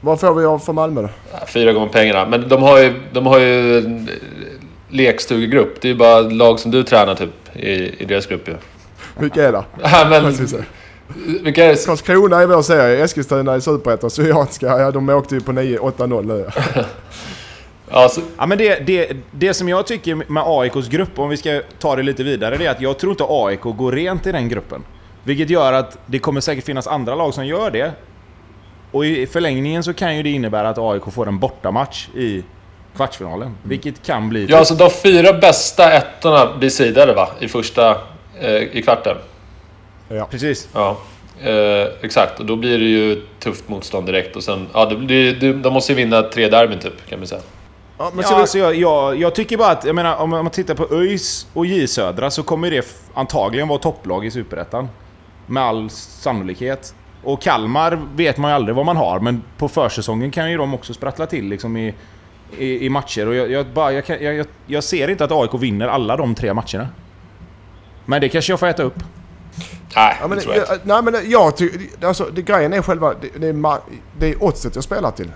Vad får vi av för Malmö då? Ja, Fyra gånger pengarna. Men de har ju, de har ju en eh, lekstugegrupp. Det är ju bara lag som du tränar typ i, i deras grupp ju. Vilka är det? [LAUGHS] Ja, men, vilka är det? Karlskrona i vår serie, Eskilstuna i Superettan, Syrianska, ja de åkte ju på 9-8-0 nu. [LAUGHS] Ja, så, Ja, men det, det, det som jag tycker med AIKs grupp, om vi ska ta det lite vidare, det är att jag tror inte AIK går rent i den gruppen. Vilket gör att det kommer säkert finnas andra lag som gör det. Och i förlängningen så kan ju det innebära att AIK får en bortamatch i kvartsfinalen. Vilket kan bli... ja, så de fyra bästa ettorna blir sidade va? I första... Eh, I kvarten. Precis. Ja. Eh, exakt, och då blir det ju tufft motstånd direkt. Och sen, ja, det blir, det, de måste ju vinna tre derbyn typ, kan man säga. Ja, men Ja, alltså jag, jag, jag tycker bara att, jag menar, om man tittar på ÖIS och J Södra så kommer det antagligen vara topplag i Superettan. Med all sannolikhet. Och Kalmar vet man ju aldrig vad man har, men på försäsongen kan ju de också sprattla till liksom i, i, i matcher. Och jag, jag, bara, jag, kan, jag, jag, ser inte att AIK vinner alla de tre matcherna. Men det kanske jag får äta upp. Nej, ja, men, det tror jag inte. jag, nej men jag tycker, alltså det, grejen är själva, det, det, är, ma- det är oddset jag spelar till.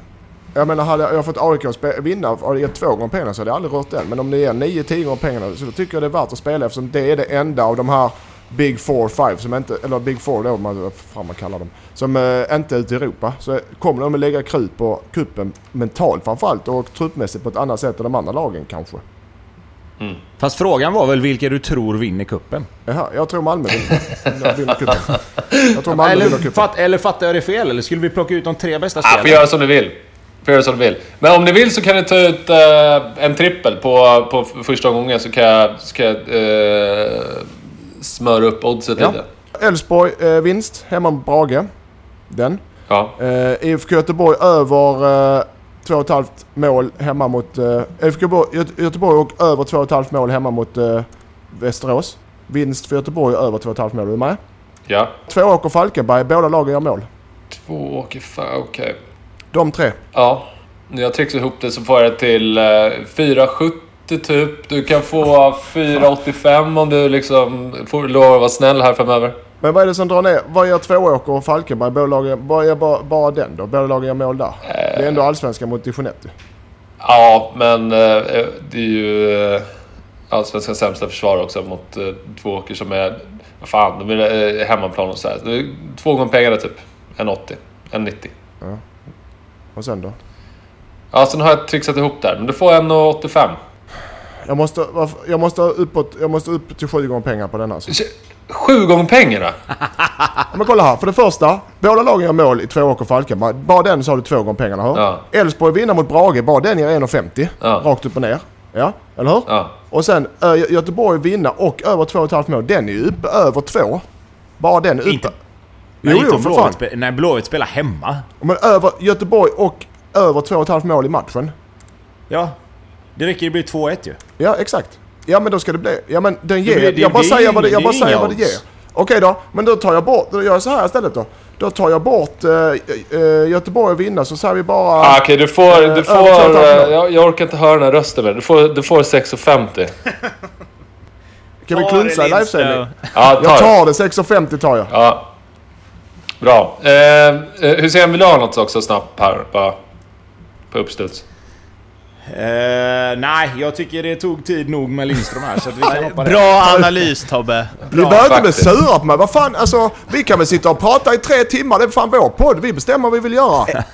Jag menar hade jag fått AIK att vinna och gett två gånger pengarna så hade jag aldrig rört den. Men om det är 9-10 gånger pengarna så då tycker jag det är värt att spela eftersom det är det enda av de här Big Four, Five som inte, eller Big Four då, man- vad fan man kallar dem, som eh, inte är ute i Europa. Så kommer de att lägga krut på kuppen mentalt framförallt och truppmässigt på ett annat sätt än de andra lagen kanske. Fast frågan var väl vilka du tror vinner kuppen? Jaha, jag tror Malmö vinner, kuppen. Jag tror Malmö vinner Eller, kuppen. fatt, eller fattar jag det fel? Eller skulle vi plocka ut de tre bästa Ah, får spelarna? göra som du vill. Får göra som du vill. Men om ni vill så kan ni ta ut eh, en trippel på, på första gången så kan jag, så kan jag eh, smöra upp oddset Ja. lite. Elfsborg eh, vinst hemma mot Brage. Den. Ja. Eh, IFK Göteborg över eh, 2,5 mål hemma mot... Eh, IFK Göteborg, Göte- Göteborg och över 2,5 mål hemma mot eh, Västerås. Vinst för Göteborg över 2,5 mål. Är du med? Ja. Tvååker Falkenberg. Båda lagen gör mål. Två åker fan, okej. De tre. Ja. När jag trixar ihop det så får jag det till eh, 4,70 typ. Du kan få 4,85 om du liksom får lov att vara snäll här framöver. Men vad är det som drar ner? Vad gör Tvååker och Falkenberg? Vad är bara, bara den då? Båda lagen gör mål där. Det är ändå allsvenskan mot Dijonetti. Ja, men eh, det är ju eh, allsvenskans sämsta försvar också mot eh, två åker som är... Vad fan, de är eh, hemmaplan och så här. Två gånger pengarna typ. 1,80. 1,90. Och sen då? Ja, sen har jag trixat ihop där. Men du får 1,85. Jag måste, varför- jag måste uppåt, jag måste upp till sju gånger pengar på denna. Alltså. Sju gånger pengarna? [LAUGHS] Ja, Men kolla här, för det första. Båda lagen gör mål i Tvååker och Falkenberg. Bara den så har du två gånger pengarna. Hör? Ja. Elfsborg vinner mot Brage. Bara den ger 1,50. Ja. Rakt upp och ner. Ja, eller hur? Ja. Och sen Ö- Göteborg vinna och över 2,5 mål. Den är ju uppe över 2. Bara den är uppe. Inte- Jo, Nej, inte jo, för fan. Spe- Nej, Blåvitt spelar hemma. Men över Göteborg och över 2,5 mål i matchen. Ja. Det räcker ju bli 2-1 ju. Ja, exakt. Ja, men då ska det bli... Ja, men den ger... blir- det jag bara blir säger vad det, jag bara det är säger vad det ger. Okej då, men då tar jag bort... Då gör jag så här istället då. Då tar jag bort eh, eh, Göteborg och vinna så säger vi bara... Ah, Okej, du får... Eh, Du får över 2,5 mål. jag, jag orkar inte höra den här rösten mer. Du får, du får 6,50. kan vi klunsa i det, livesändning? Ja, ta Jag det. tar det, 6,50 tar jag. Ja. Bra. Eh, eh, Hussein, vill du ha något också snabbt här? Bara på uppstuds. Eh, nej, jag tycker det tog tid nog med Lindström här så att vi kan hoppa det. Bra analys Tobbe. Ni behöver inte bli sura på mig. Vad fan, alltså, vi kan väl sitta och prata i tre timmar. Det är fan vår podd. Vi bestämmer vad vi vill göra. [LAUGHS]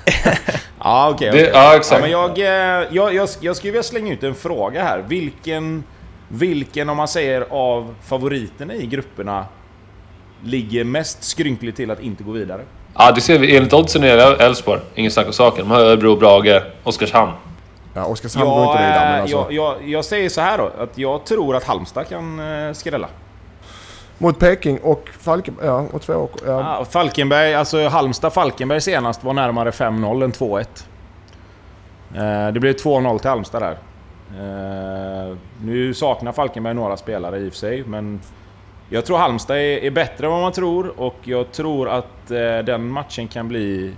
Ja, okej. Det- okej. ja, exakt. men jag, eh, jag, jag, jag skulle vilja slänga ut en fråga här. Vilken, vilken, om man säger av favoriterna i grupperna, ligger mest skrynkligt till att inte gå vidare? Ja, det ser vi. Enligt oddsen är det Elfsborg. Ingen snack om saken. De har Örebro, Brage, Oskarshamn. Ja, Oskarshamn går inte vidare, men alltså. jag, jag, jag säger så här då, att jag tror att Halmstad kan eh, skrälla. Mot Peking och Falkenberg, ja, och två och, ja. Falkenberg, alltså Halmstad-Falkenberg senast var närmare 5-0 än 2-1. Eh, det blev 2-0 till Halmstad där. Eh, nu saknar Falkenberg några spelare i och för sig, men jag tror Halmstad är, är bättre än vad man tror och jag tror att eh, den matchen kan bli...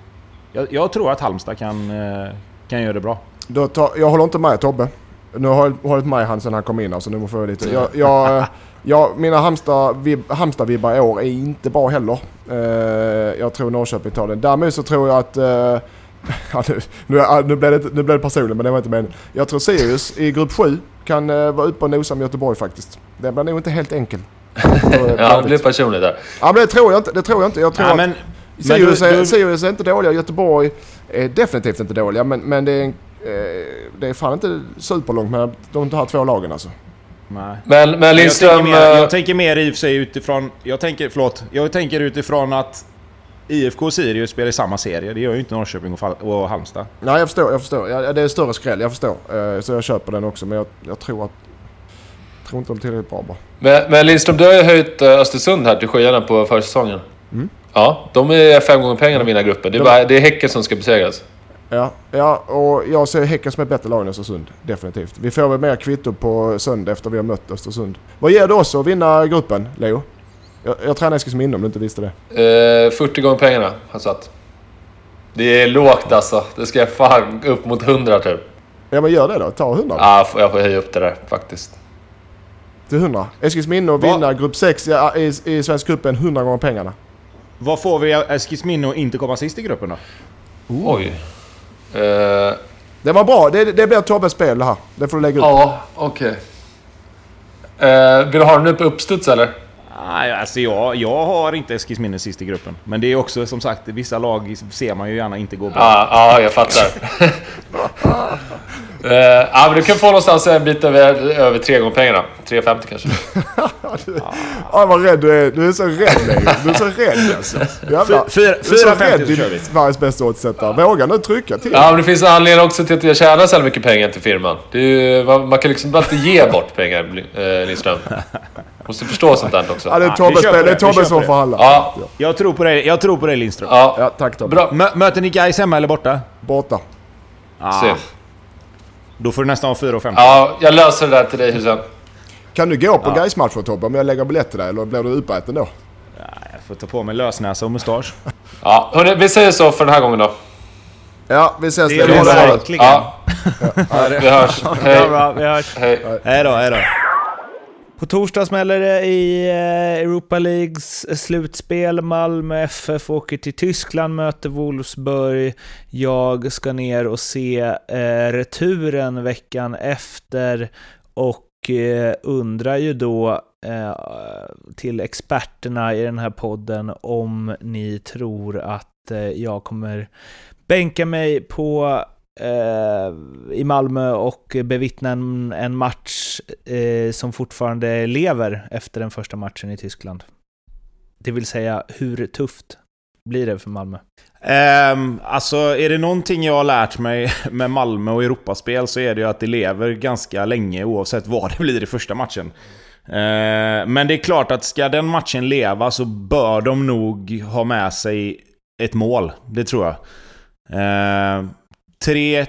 Jag, jag tror att Halmstad kan, eh, kan göra det bra. Då tar, jag håller inte med Tobbe. Nu har jag hållit med han sen han kom in alltså, nu får jag lite... Jag, jag, jag, mina Halmstad-vibbar Halmstad i år är inte bra heller. Eh, jag tror Norrköping tar den. Däremot så tror jag att... Eh, [LAUGHS] ja, nu, nu, nu, blev det, nu blev det personligt men det var inte meningen. Jag tror Sirius i grupp 7 kan eh, vara uppe och nosa med Göteborg faktiskt. Det blir nog inte helt enkel. [LAUGHS] Ja, det blir personligt där. Ja men det tror jag inte. Det tror jag inte. Jag tror Ja, att men, Sirius, du- du- Sirius är inte dåliga. Göteborg är definitivt inte dåliga. Men, men det, är, eh, det är fan inte superlångt med de här två lagen alltså. Nej. Men, men Jag Lindström... tänker, mer, eh, jag tänker mer i och för sig utifrån... Jag tänker, förlåt. Jag tänker utifrån att IFK och Sirius spelar i samma serie. Det gör ju inte Norrköping och, Fal- och Halmstad. Nej jag förstår, jag förstår. Ja, det är större skräll, jag förstår. Eh, så jag köper den också. Men jag, jag tror att... Jag tror inte de är tillräckligt bra bara. Men, men Lindström, du har ju höjt eh, Östersund här till skyarna på försäsongen. Mm. Ja, de är fem gånger pengarna att vinna gruppen. Det är, De- bara, det är Häcken som ska besegras. Ja, ja, och jag ser Häcken som ett bättre lag än Östersund. Definitivt. Vi får väl mer kvitto på söndag efter vi har mött Östersund. Vad ger det oss att vinna gruppen, Leo? Jag, jag tränar Eskilsminne om du inte visste det. Eh, 40 gånger pengarna har satt. Det är lågt alltså. Det ska fan upp mot 100 typ. Ja men gör det då. Ta 100 Ja, jag får höja upp det där faktiskt. till 100. Eskilsminne och Va? vinna grupp 6 i, i, i Svenska cupen 100 gånger pengarna. Vad får vi Eskilsminne att inte komma sist i gruppen då? Oj. Eh, Det var bra. Det, det blir Tobbes spel det här. Det får du lägga ut. ja, okej. Eh, vill du ha den upp uppstuds eller? Nej, alltså jag, jag har inte Eskilsminne sist i gruppen. Men det är också som sagt, vissa lag ser man ju gärna inte gå bra. Ja, ja jag fattar. [LAUGHS] Eh, ja, men du kan få någonstans en bit över, över tre gånger pengarna. 3,50 kanske. [LAUGHS] Ja, vad rädd du är. Du är så rädd Leo. Du är så rädd alltså. Jävlar. Fy- fyra- Du är så 4,50 rädd din kör vi. Sveriges bästa oddsättare. Våga nu trycka till. Ja, men det finns en anledning också till att jag tjänar så här mycket pengar till firman. Det är ju, man, man kan liksom bara inte ge bort pengar, eh, Lindström. Måste förstå sånt där också. Ja, det är Tobbes spel. Det är Tobbe som på får handla. Ja, Jag tror på dig, jag tror på dig Lindström. ja. Ja, tack Tobbe. Bra. Mö, möter ni Gais hemma eller borta? Borta. Ah. Då får du nästan ha 4,50. Ja, jag löser det där till dig Hussein. Kan du gå på ja. matcher Tobbe om jag lägger biljett till dig? Eller blir du uppäten då? Jag får ta på mig lösnäsa och mustasch. [LAUGHS] Ja, hörni, vi säger så för den här gången då. Ja, vi ses. Det det bra. verkligen. Ja, vi hörs. Ja, Hej. bra, vi hörs. Hej. Hej då, hej då. På torsdag smäller det i eh, Europa Leagues eh, slutspel. Malmö FF åker till Tyskland, möter Wolfsburg. Jag ska ner och se eh, returen veckan efter och eh, undrar ju då eh, till experterna i den här podden om ni tror att eh, jag kommer bänka mig på Eh, i Malmö och bevittna en, en match eh, som fortfarande lever efter den första matchen i Tyskland. Det vill säga, hur tufft blir det för Malmö? Um, alltså, är det någonting jag har lärt mig [LAUGHS] med Malmö och Europaspel så är det ju att det lever ganska länge oavsett vad det blir i första matchen. Uh, men det är klart att ska den matchen leva så bör de nog ha med sig ett mål. Det tror jag. Uh, 3-1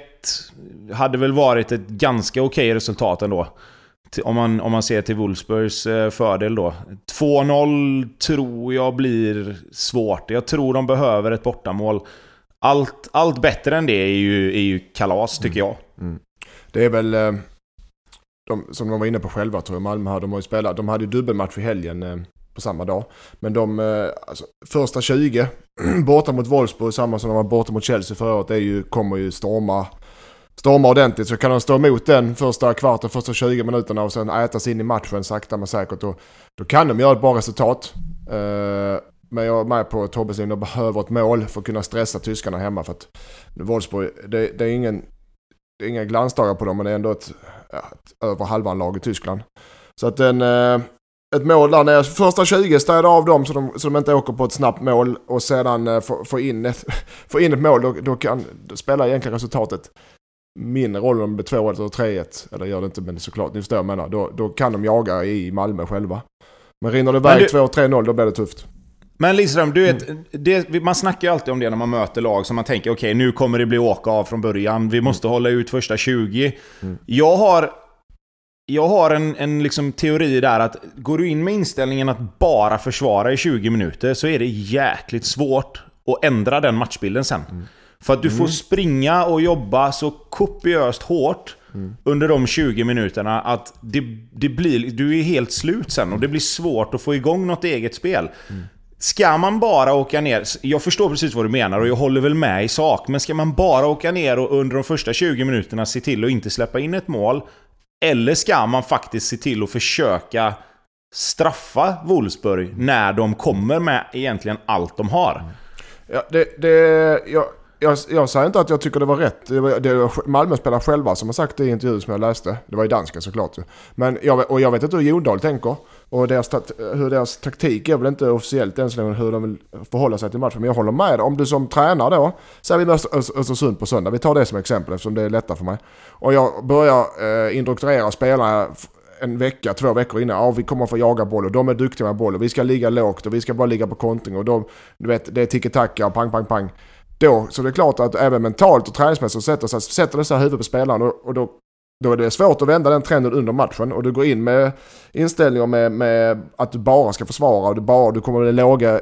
hade väl varit ett ganska okej resultat ändå. Om man, om man ser till Wolfsburgs eh, fördel då. 2-0 tror jag blir svårt. Jag tror de behöver ett bortamål. Allt, allt bättre än det är ju, är ju kalas, tycker jag. Det är väl, eh, de, som de var inne på själva tror jag, Malmö här, de har ju spelat, de hade ju dubbelmatch i helgen eh, på samma dag. Men de, eh, alltså, första 20, [CLEARS THROAT] borta mot Wolfsburg, samma som de var borta mot Chelsea förra året, det är ju, kommer ju storma, storma ordentligt. Så kan de stå emot den första kvarten, första 20 minuterna och sen äta sig in i matchen sakta men säkert, då, då kan de göra ett bra resultat. Eh, men jag är med på Tobbes linje, de behöver ett mål för att kunna stressa tyskarna hemma. För att Wolfsburg, det, det är ingen det är inga glansdagar på dem, men det är ändå ett, ja, ett över halvan lag i Tyskland. Så att den, eh, ett mål där nere. Första 20 städa av dem så de, så de inte åker på ett snabbt mål och sedan eh, få, få, in, ett, [LAUGHS] få in ett mål. Då, då kan då spelar egentligen resultatet mindre roll om det blir 2-1 eller 3-1. Eller gör det inte, men såklart, ni förstår vad jag menar. Då, då kan de jaga i Malmö själva. Men rinner det iväg Men 2-3-0 då blir det tufft. Men Lidström, du vet, det, man snackar ju alltid om det när man möter lag som man tänker okej, nu kommer det bli åka av från början. Vi måste hålla ut första 20. Jag har, jag har en, en liksom teori där att går du in med inställningen att bara försvara i 20 minuter så är det jäkligt svårt att ändra den matchbilden sen. För att du får springa och jobba så kopiöst hårt under de 20 minuterna att det, det blir, du är helt slut sen och det blir svårt att få igång något eget spel. Ska man bara åka ner, jag förstår precis vad du menar och jag håller väl med i sak, men ska man bara åka ner och under de första 20 minuterna se till att inte släppa in ett mål? Eller ska man faktiskt se till att försöka straffa Wolfsburg när de kommer med egentligen allt de har? Ja, det, det, jag, jag, jag säger inte att jag tycker det var rätt. Det var, det var Malmö spelar själva som har sagt det i intervju som jag läste. Det var i danska såklart. Men jag, och jag vet inte hur Jondal tänker. Och deras, hur deras taktik är väl inte officiellt än så länge hur de vill förhålla sig till matchen. Men jag håller med dig. Om du som tränare då, säger vi möter Östersund på söndag. Vi tar det som exempel eftersom det är lättare för mig. Och jag börjar eh, indoktrinera spelarna en vecka, två veckor innan. Ja, vi kommer få jaga boll och de är duktiga med boll och vi ska ligga lågt och vi ska bara ligga på kontring och de, du vet, det är tiki-taka och pang, pang, pang. Då, så det är klart att även mentalt och träningsmässigt sätter, sätter det sig huvudet på spelaren och, och då, då är det svårt att vända den trenden under matchen och du går in med inställningar med, med att du bara ska försvara och du, bara, du kommer att låga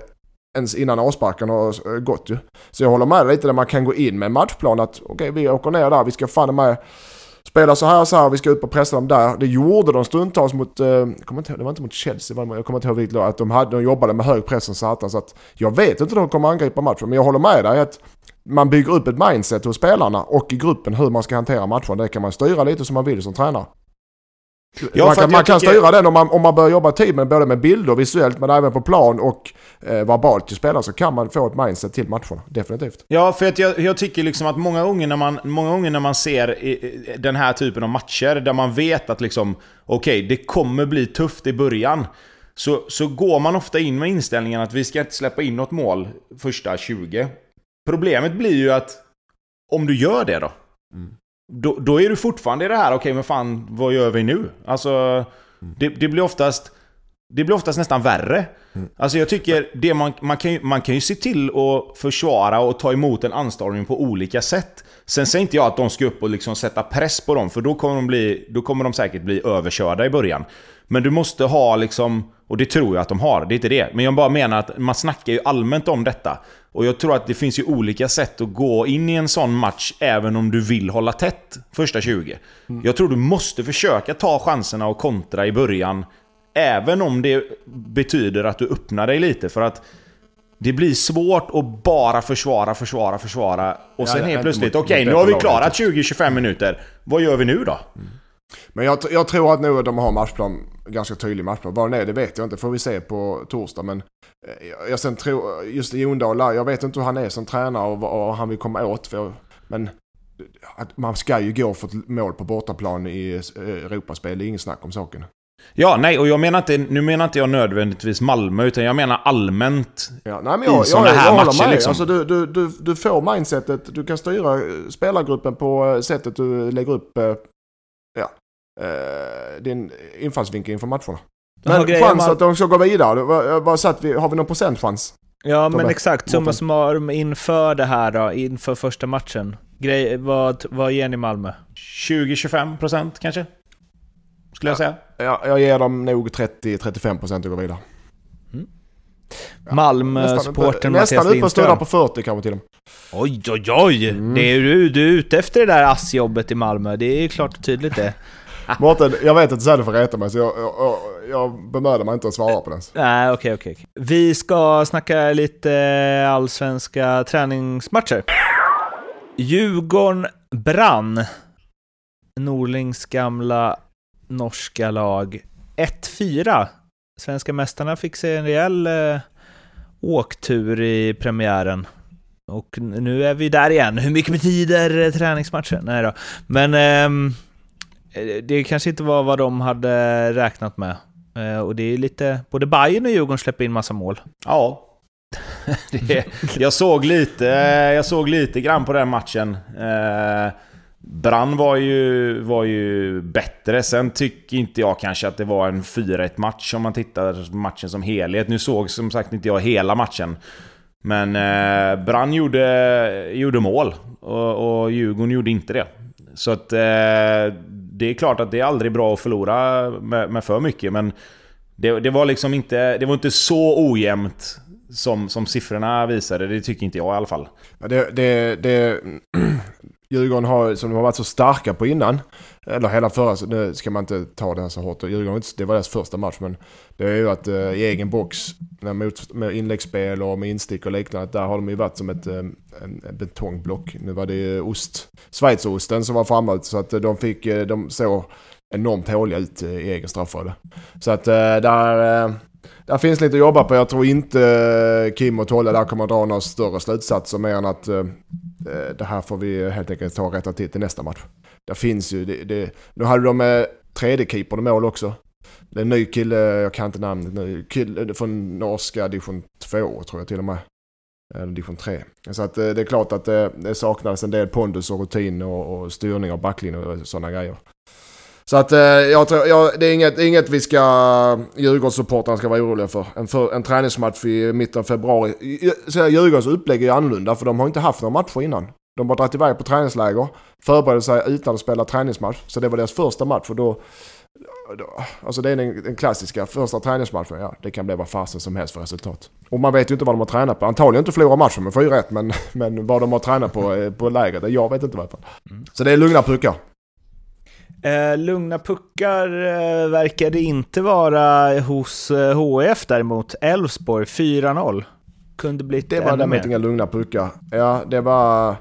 ens innan avsparken har gått ju. Så jag håller med dig lite där man kan gå in med matchplan att okej vi åker ner där, vi ska fan med spela så här och så här, vi ska ut och pressa dem där. Det gjorde de stundtals mot, eh, jag kommer inte, ihåg- det var inte mot Chelsea, jag kommer inte ihåg vilket lag, att de, hade, de jobbade med hög press som satan. Så att jag vet inte hur de kommer angripa matchen, men jag håller med dig att man bygger upp ett mindset hos spelarna och i gruppen hur man ska hantera matchen. Det kan man styra lite som man vill som tränare. Ja, man kan, man kan tycker- styra den om man, om man börjar jobba tid med både med bilder visuellt men även på plan och eh, verbalt till spelaren så kan man få ett mindset till matcherna. Definitivt. Ja, för att jag, jag tycker liksom att många gånger när man, många gånger när man ser i- i den här typen av matcher där man vet att liksom okej, det kommer bli tufft i början. Så, så går man ofta in med inställningen att vi ska inte släppa in något mål första 20. Problemet blir ju att om du gör det då? Då, då är du fortfarande i det här, okej men fan vad gör vi nu? Alltså, det, det blir oftast det blir oftast nästan värre. Alltså jag tycker det man, man, kan ju, man kan ju se till att försvara och ta emot en anstormning på olika sätt. Sen säger inte jag att de ska upp och liksom sätta press på dem, för då kommer de, bli, då kommer de säkert bli överkörda i början. Men du måste ha liksom, och det tror jag att de har, det är inte det. Men jag bara menar att man snackar ju allmänt om detta. Och jag tror att det finns ju olika sätt att gå in i en sån match även om du vill hålla tätt första 20. Jag tror du måste försöka ta chanserna och kontra i början Även om det betyder att du öppnar dig lite för att det blir svårt att bara försvara, försvara, försvara och sen Ja, helt plötsligt, okej mot nu har vi klarat 20-25 minuter. Vad gör vi nu då? Men jag, jag tror att nu de har matchplan, ganska tydlig matchplan. Vad den är det vet jag inte, får vi se på torsdag. Men eh, jag, jag sen tror, just i Jondal, jag vet inte hur han är som tränare och vad han vill komma åt. För, men man ska ju gå för ett mål på bortaplan i eh, Europaspel, det är ingen snack om saken. Ja, nej, och jag menar inte, nu menar inte jag nödvändigtvis Malmö, utan jag menar allmänt. Ja, nej, men I jag, jag, såna jag, här håller matcher, med. liksom. Alltså, du, du, du, du får mindsetet, du kan styra eh, spelargruppen på sättet du lägger upp ja, eh, din infallsvinkel inför matcherna. Ja, Men grejen chans med- att de ska gå vidare, vad, vad satt vi, har vi någon procentchans? Ja, men exakt. Summa summarum inför det här då, inför första matchen. Grej, vad, vad ger ni Malmö? 20-25% kanske? Skulle jag säga. Ja, jag ger dem nog 30-35% att gå vidare. Malmö-supporten nästan Mattias upp och snurrar på 40 kanske till och med. Oj, oj, oj! Mm. Det är du, du är ute efter det där assjobbet i Malmö. Det är ju klart och tydligt det. [LAUGHS] Mårten, jag vet att du säger det för att reta mig så jag, jag, jag, bemödar mig inte att svara på den. Nej, okej, okej. okej. Vi ska snacka lite allsvenska träningsmatcher. Djurgården brann. Norlings gamla norska lag. 1-4. Svenska mästarna fick sig en rejäl eh, åktur i premiären. Och nu är vi där igen. Hur mycket betyder eh, träningsmatchen? Nej då. Men ehm, eh, det kanske inte var vad de hade räknat med. Eh, och det är lite, både Bayern och Djurgården släpper in massa mål. Ja. [LAUGHS] det, jag, såg lite, jag såg lite grann på den matchen. Eh, Brann var ju, var ju bättre. Sen tycker inte jag kanske att det var en 4-1 match om man tittar matchen som helhet. Nu såg som sagt inte jag hela matchen. Men eh, Brann gjorde, gjorde mål och, och Djurgården gjorde inte det. Så att eh, det är klart att det är aldrig bra att förlora med, med för mycket, men det, det, var liksom inte, det var inte så ojämnt som, som siffrorna visade. Det tycker inte jag i alla fall. Ja, det, det, det, Djurgården har, som de har varit så starka på innan, eller hela förra, nu ska man inte ta det här så hårt, Djurgården, det var deras första match, men det är ju att eh, i egen box, mot, med inläggsspel och med instick och liknande, där har de ju varit som ett eh, en, en betongblock. Nu var det ju ost, schweizerosten som var framme, så att eh, de fick, de såg enormt håliga ut i egen straffområde. Så att där... Där finns lite att jobba på. Jag tror inte Kim och Tolle där kommer att dra några större slutsatser mer än att Eh, det här får vi helt enkelt ta och rätta till till nästa match. Det finns ju, det, det, nu hade de eh, tredje keepern i mål också. Det är en ny kille, jag kan inte namnet nu, kille eh, från norska division 2 tror jag till och med. Eller division 3. Så att eh, det är klart att det, det saknades en del pondus och rutin och, och styrning av backlinjen och sådana grejer. Så att eh, jag tror, jag, det är inget, inget vi ska, Djurgårdssupportrarna ska vara oroliga för. En, för, en träningsmatch i mitten av februari. Så Djurgårdens upplägg är annorlunda för de har inte haft några matcher innan. De har dragit iväg på träningsläger, förberedde sig utan att spela träningsmatch. Så det var deras första match och då, då alltså det är den, den, klassiska första träningsmatchen. Ja, det kan bli vad fasen som helst för resultat. Och man vet ju inte vad de har tränat på. Antagligen inte förlora matchen med 4-1 men, men vad de har tränat på eh, på lägret, jag vet inte vad. Mm. Så det är lugna puckar. Eh, lugna puckar eh, verkar det inte vara hos eh, HF däremot. Elfsborg 4-0. Kunde blivit Det var däremot inga lugna puckar. Ja, det var...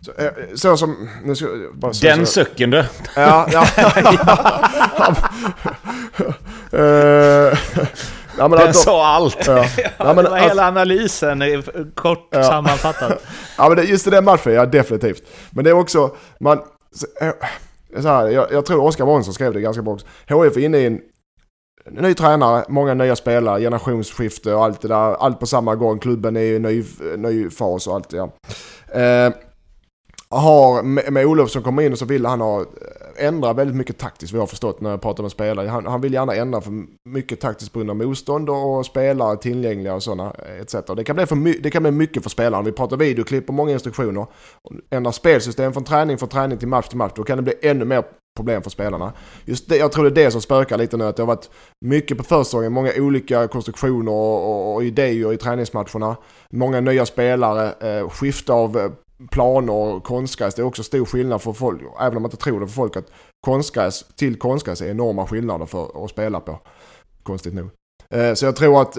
Så, eh, så som... Nu ska, bara så, Den sucken du! Ja, [LAUGHS] ja. uh, [LAUGHS] Ja, men Den alltså, sa allt. Ja. ja, men, det var hela analysen, kort ja. sammanfattat. ja, men det, just i den matchen, ja definitivt. Men det är också, man, så, eh, så här, jag, jag, tror Oskar Månsson skrev det ganska bra också. HIF är inne i en ny tränare, många nya spelare, generationsskifte och allt det där. Allt på samma gång. Klubben är i en ny, ny fas och allt det ja. Eh, har, med, med Olof som kommer in och så vill han ha eh, ändra väldigt mycket taktiskt vad jag har förstått när jag pratar med spelare. Han, han vill gärna ändra för mycket taktiskt på grund av motstånd och spelare tillgängliga och sådana etc. Det kan, bli för, det kan bli mycket för spelaren. Vi pratar videoklipp och många instruktioner. Ändra spelsystem från träning från träning till match till match. Då kan det bli ännu mer problem för spelarna. Just det, jag tror det är det som spökar lite nu. Att det har varit mycket på försäsongen, många olika konstruktioner och, och, och, idéer i träningsmatcherna. Många nya spelare, eh, skifte av eh, planer och konstgräs. Det är också stor skillnad för folk, även om man inte tror det för folk, att konstgräs till konstgräs är enorma skillnader för att spela på. Konstigt nog. Eh, så jag tror att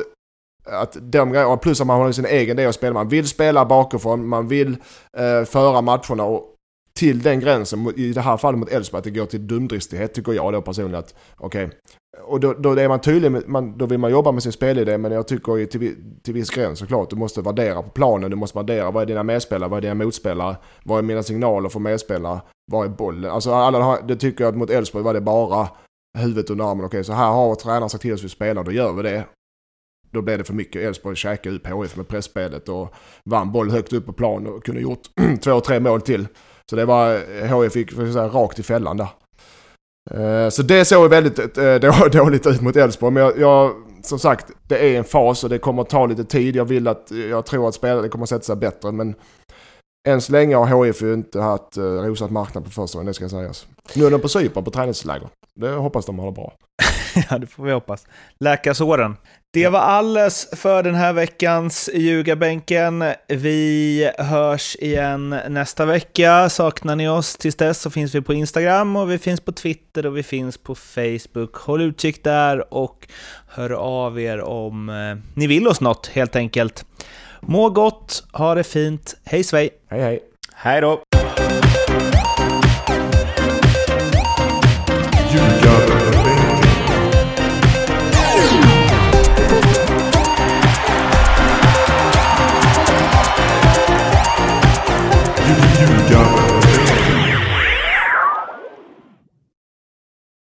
att de grejerna, plus att man har sin egen del att spela. Man vill spela bakifrån, man vill eh, föra matcherna och till den gränsen, i det här fallet mot Elfsborg, att det går till dumdristighet tycker jag då personligen att okej. Okay. Och då, då är man tydlig, med, man, då vill man jobba med sin spelidé men jag tycker till, till viss gräns såklart. Du måste värdera på planen, du måste värdera vad är dina medspelare, vad är dina motspelare, vad är mina signaler för medspelare, vad är bollen? Alltså alla, det tycker jag att mot Elfsborg var det bara huvudet under armen. Okej, okay, så här har tränaren sagt till oss att vi spelar, då gör vi det. Då blev det för mycket. Elfsborg käkade ut HIF med pressspelet och vann boll högt upp på plan och kunde gjort [CLEARS THROAT] två, tre mål till. Så det var, eh, HIF fick säga, rakt i fällan där. Eh, så det såg väldigt eh, [LAUGHS] dåligt ut mot Elfsborg. Men jag, jag, som sagt, det är en fas och det kommer att ta lite tid. Jag vill att, eh, jag tror att spelare kommer att sätta sig bättre. Men än så länge har HIF ju inte haft rosat marknad på första det ska sägas. Nu är de på Cypern på träningsläger. Det hoppas de har bra. [LAUGHS] ja, det får vi hoppas. Läka såren. Det var alles för den här veckans Ljugarbänken. Vi hörs igen nästa vecka. Saknar ni oss tills dess så finns vi på Instagram och vi finns på Twitter och vi finns på Facebook. Håll utkik där och hör av er om eh, ni vill oss något helt enkelt. Må gott, ha det fint. Hej svej! Hej hej! Hej då!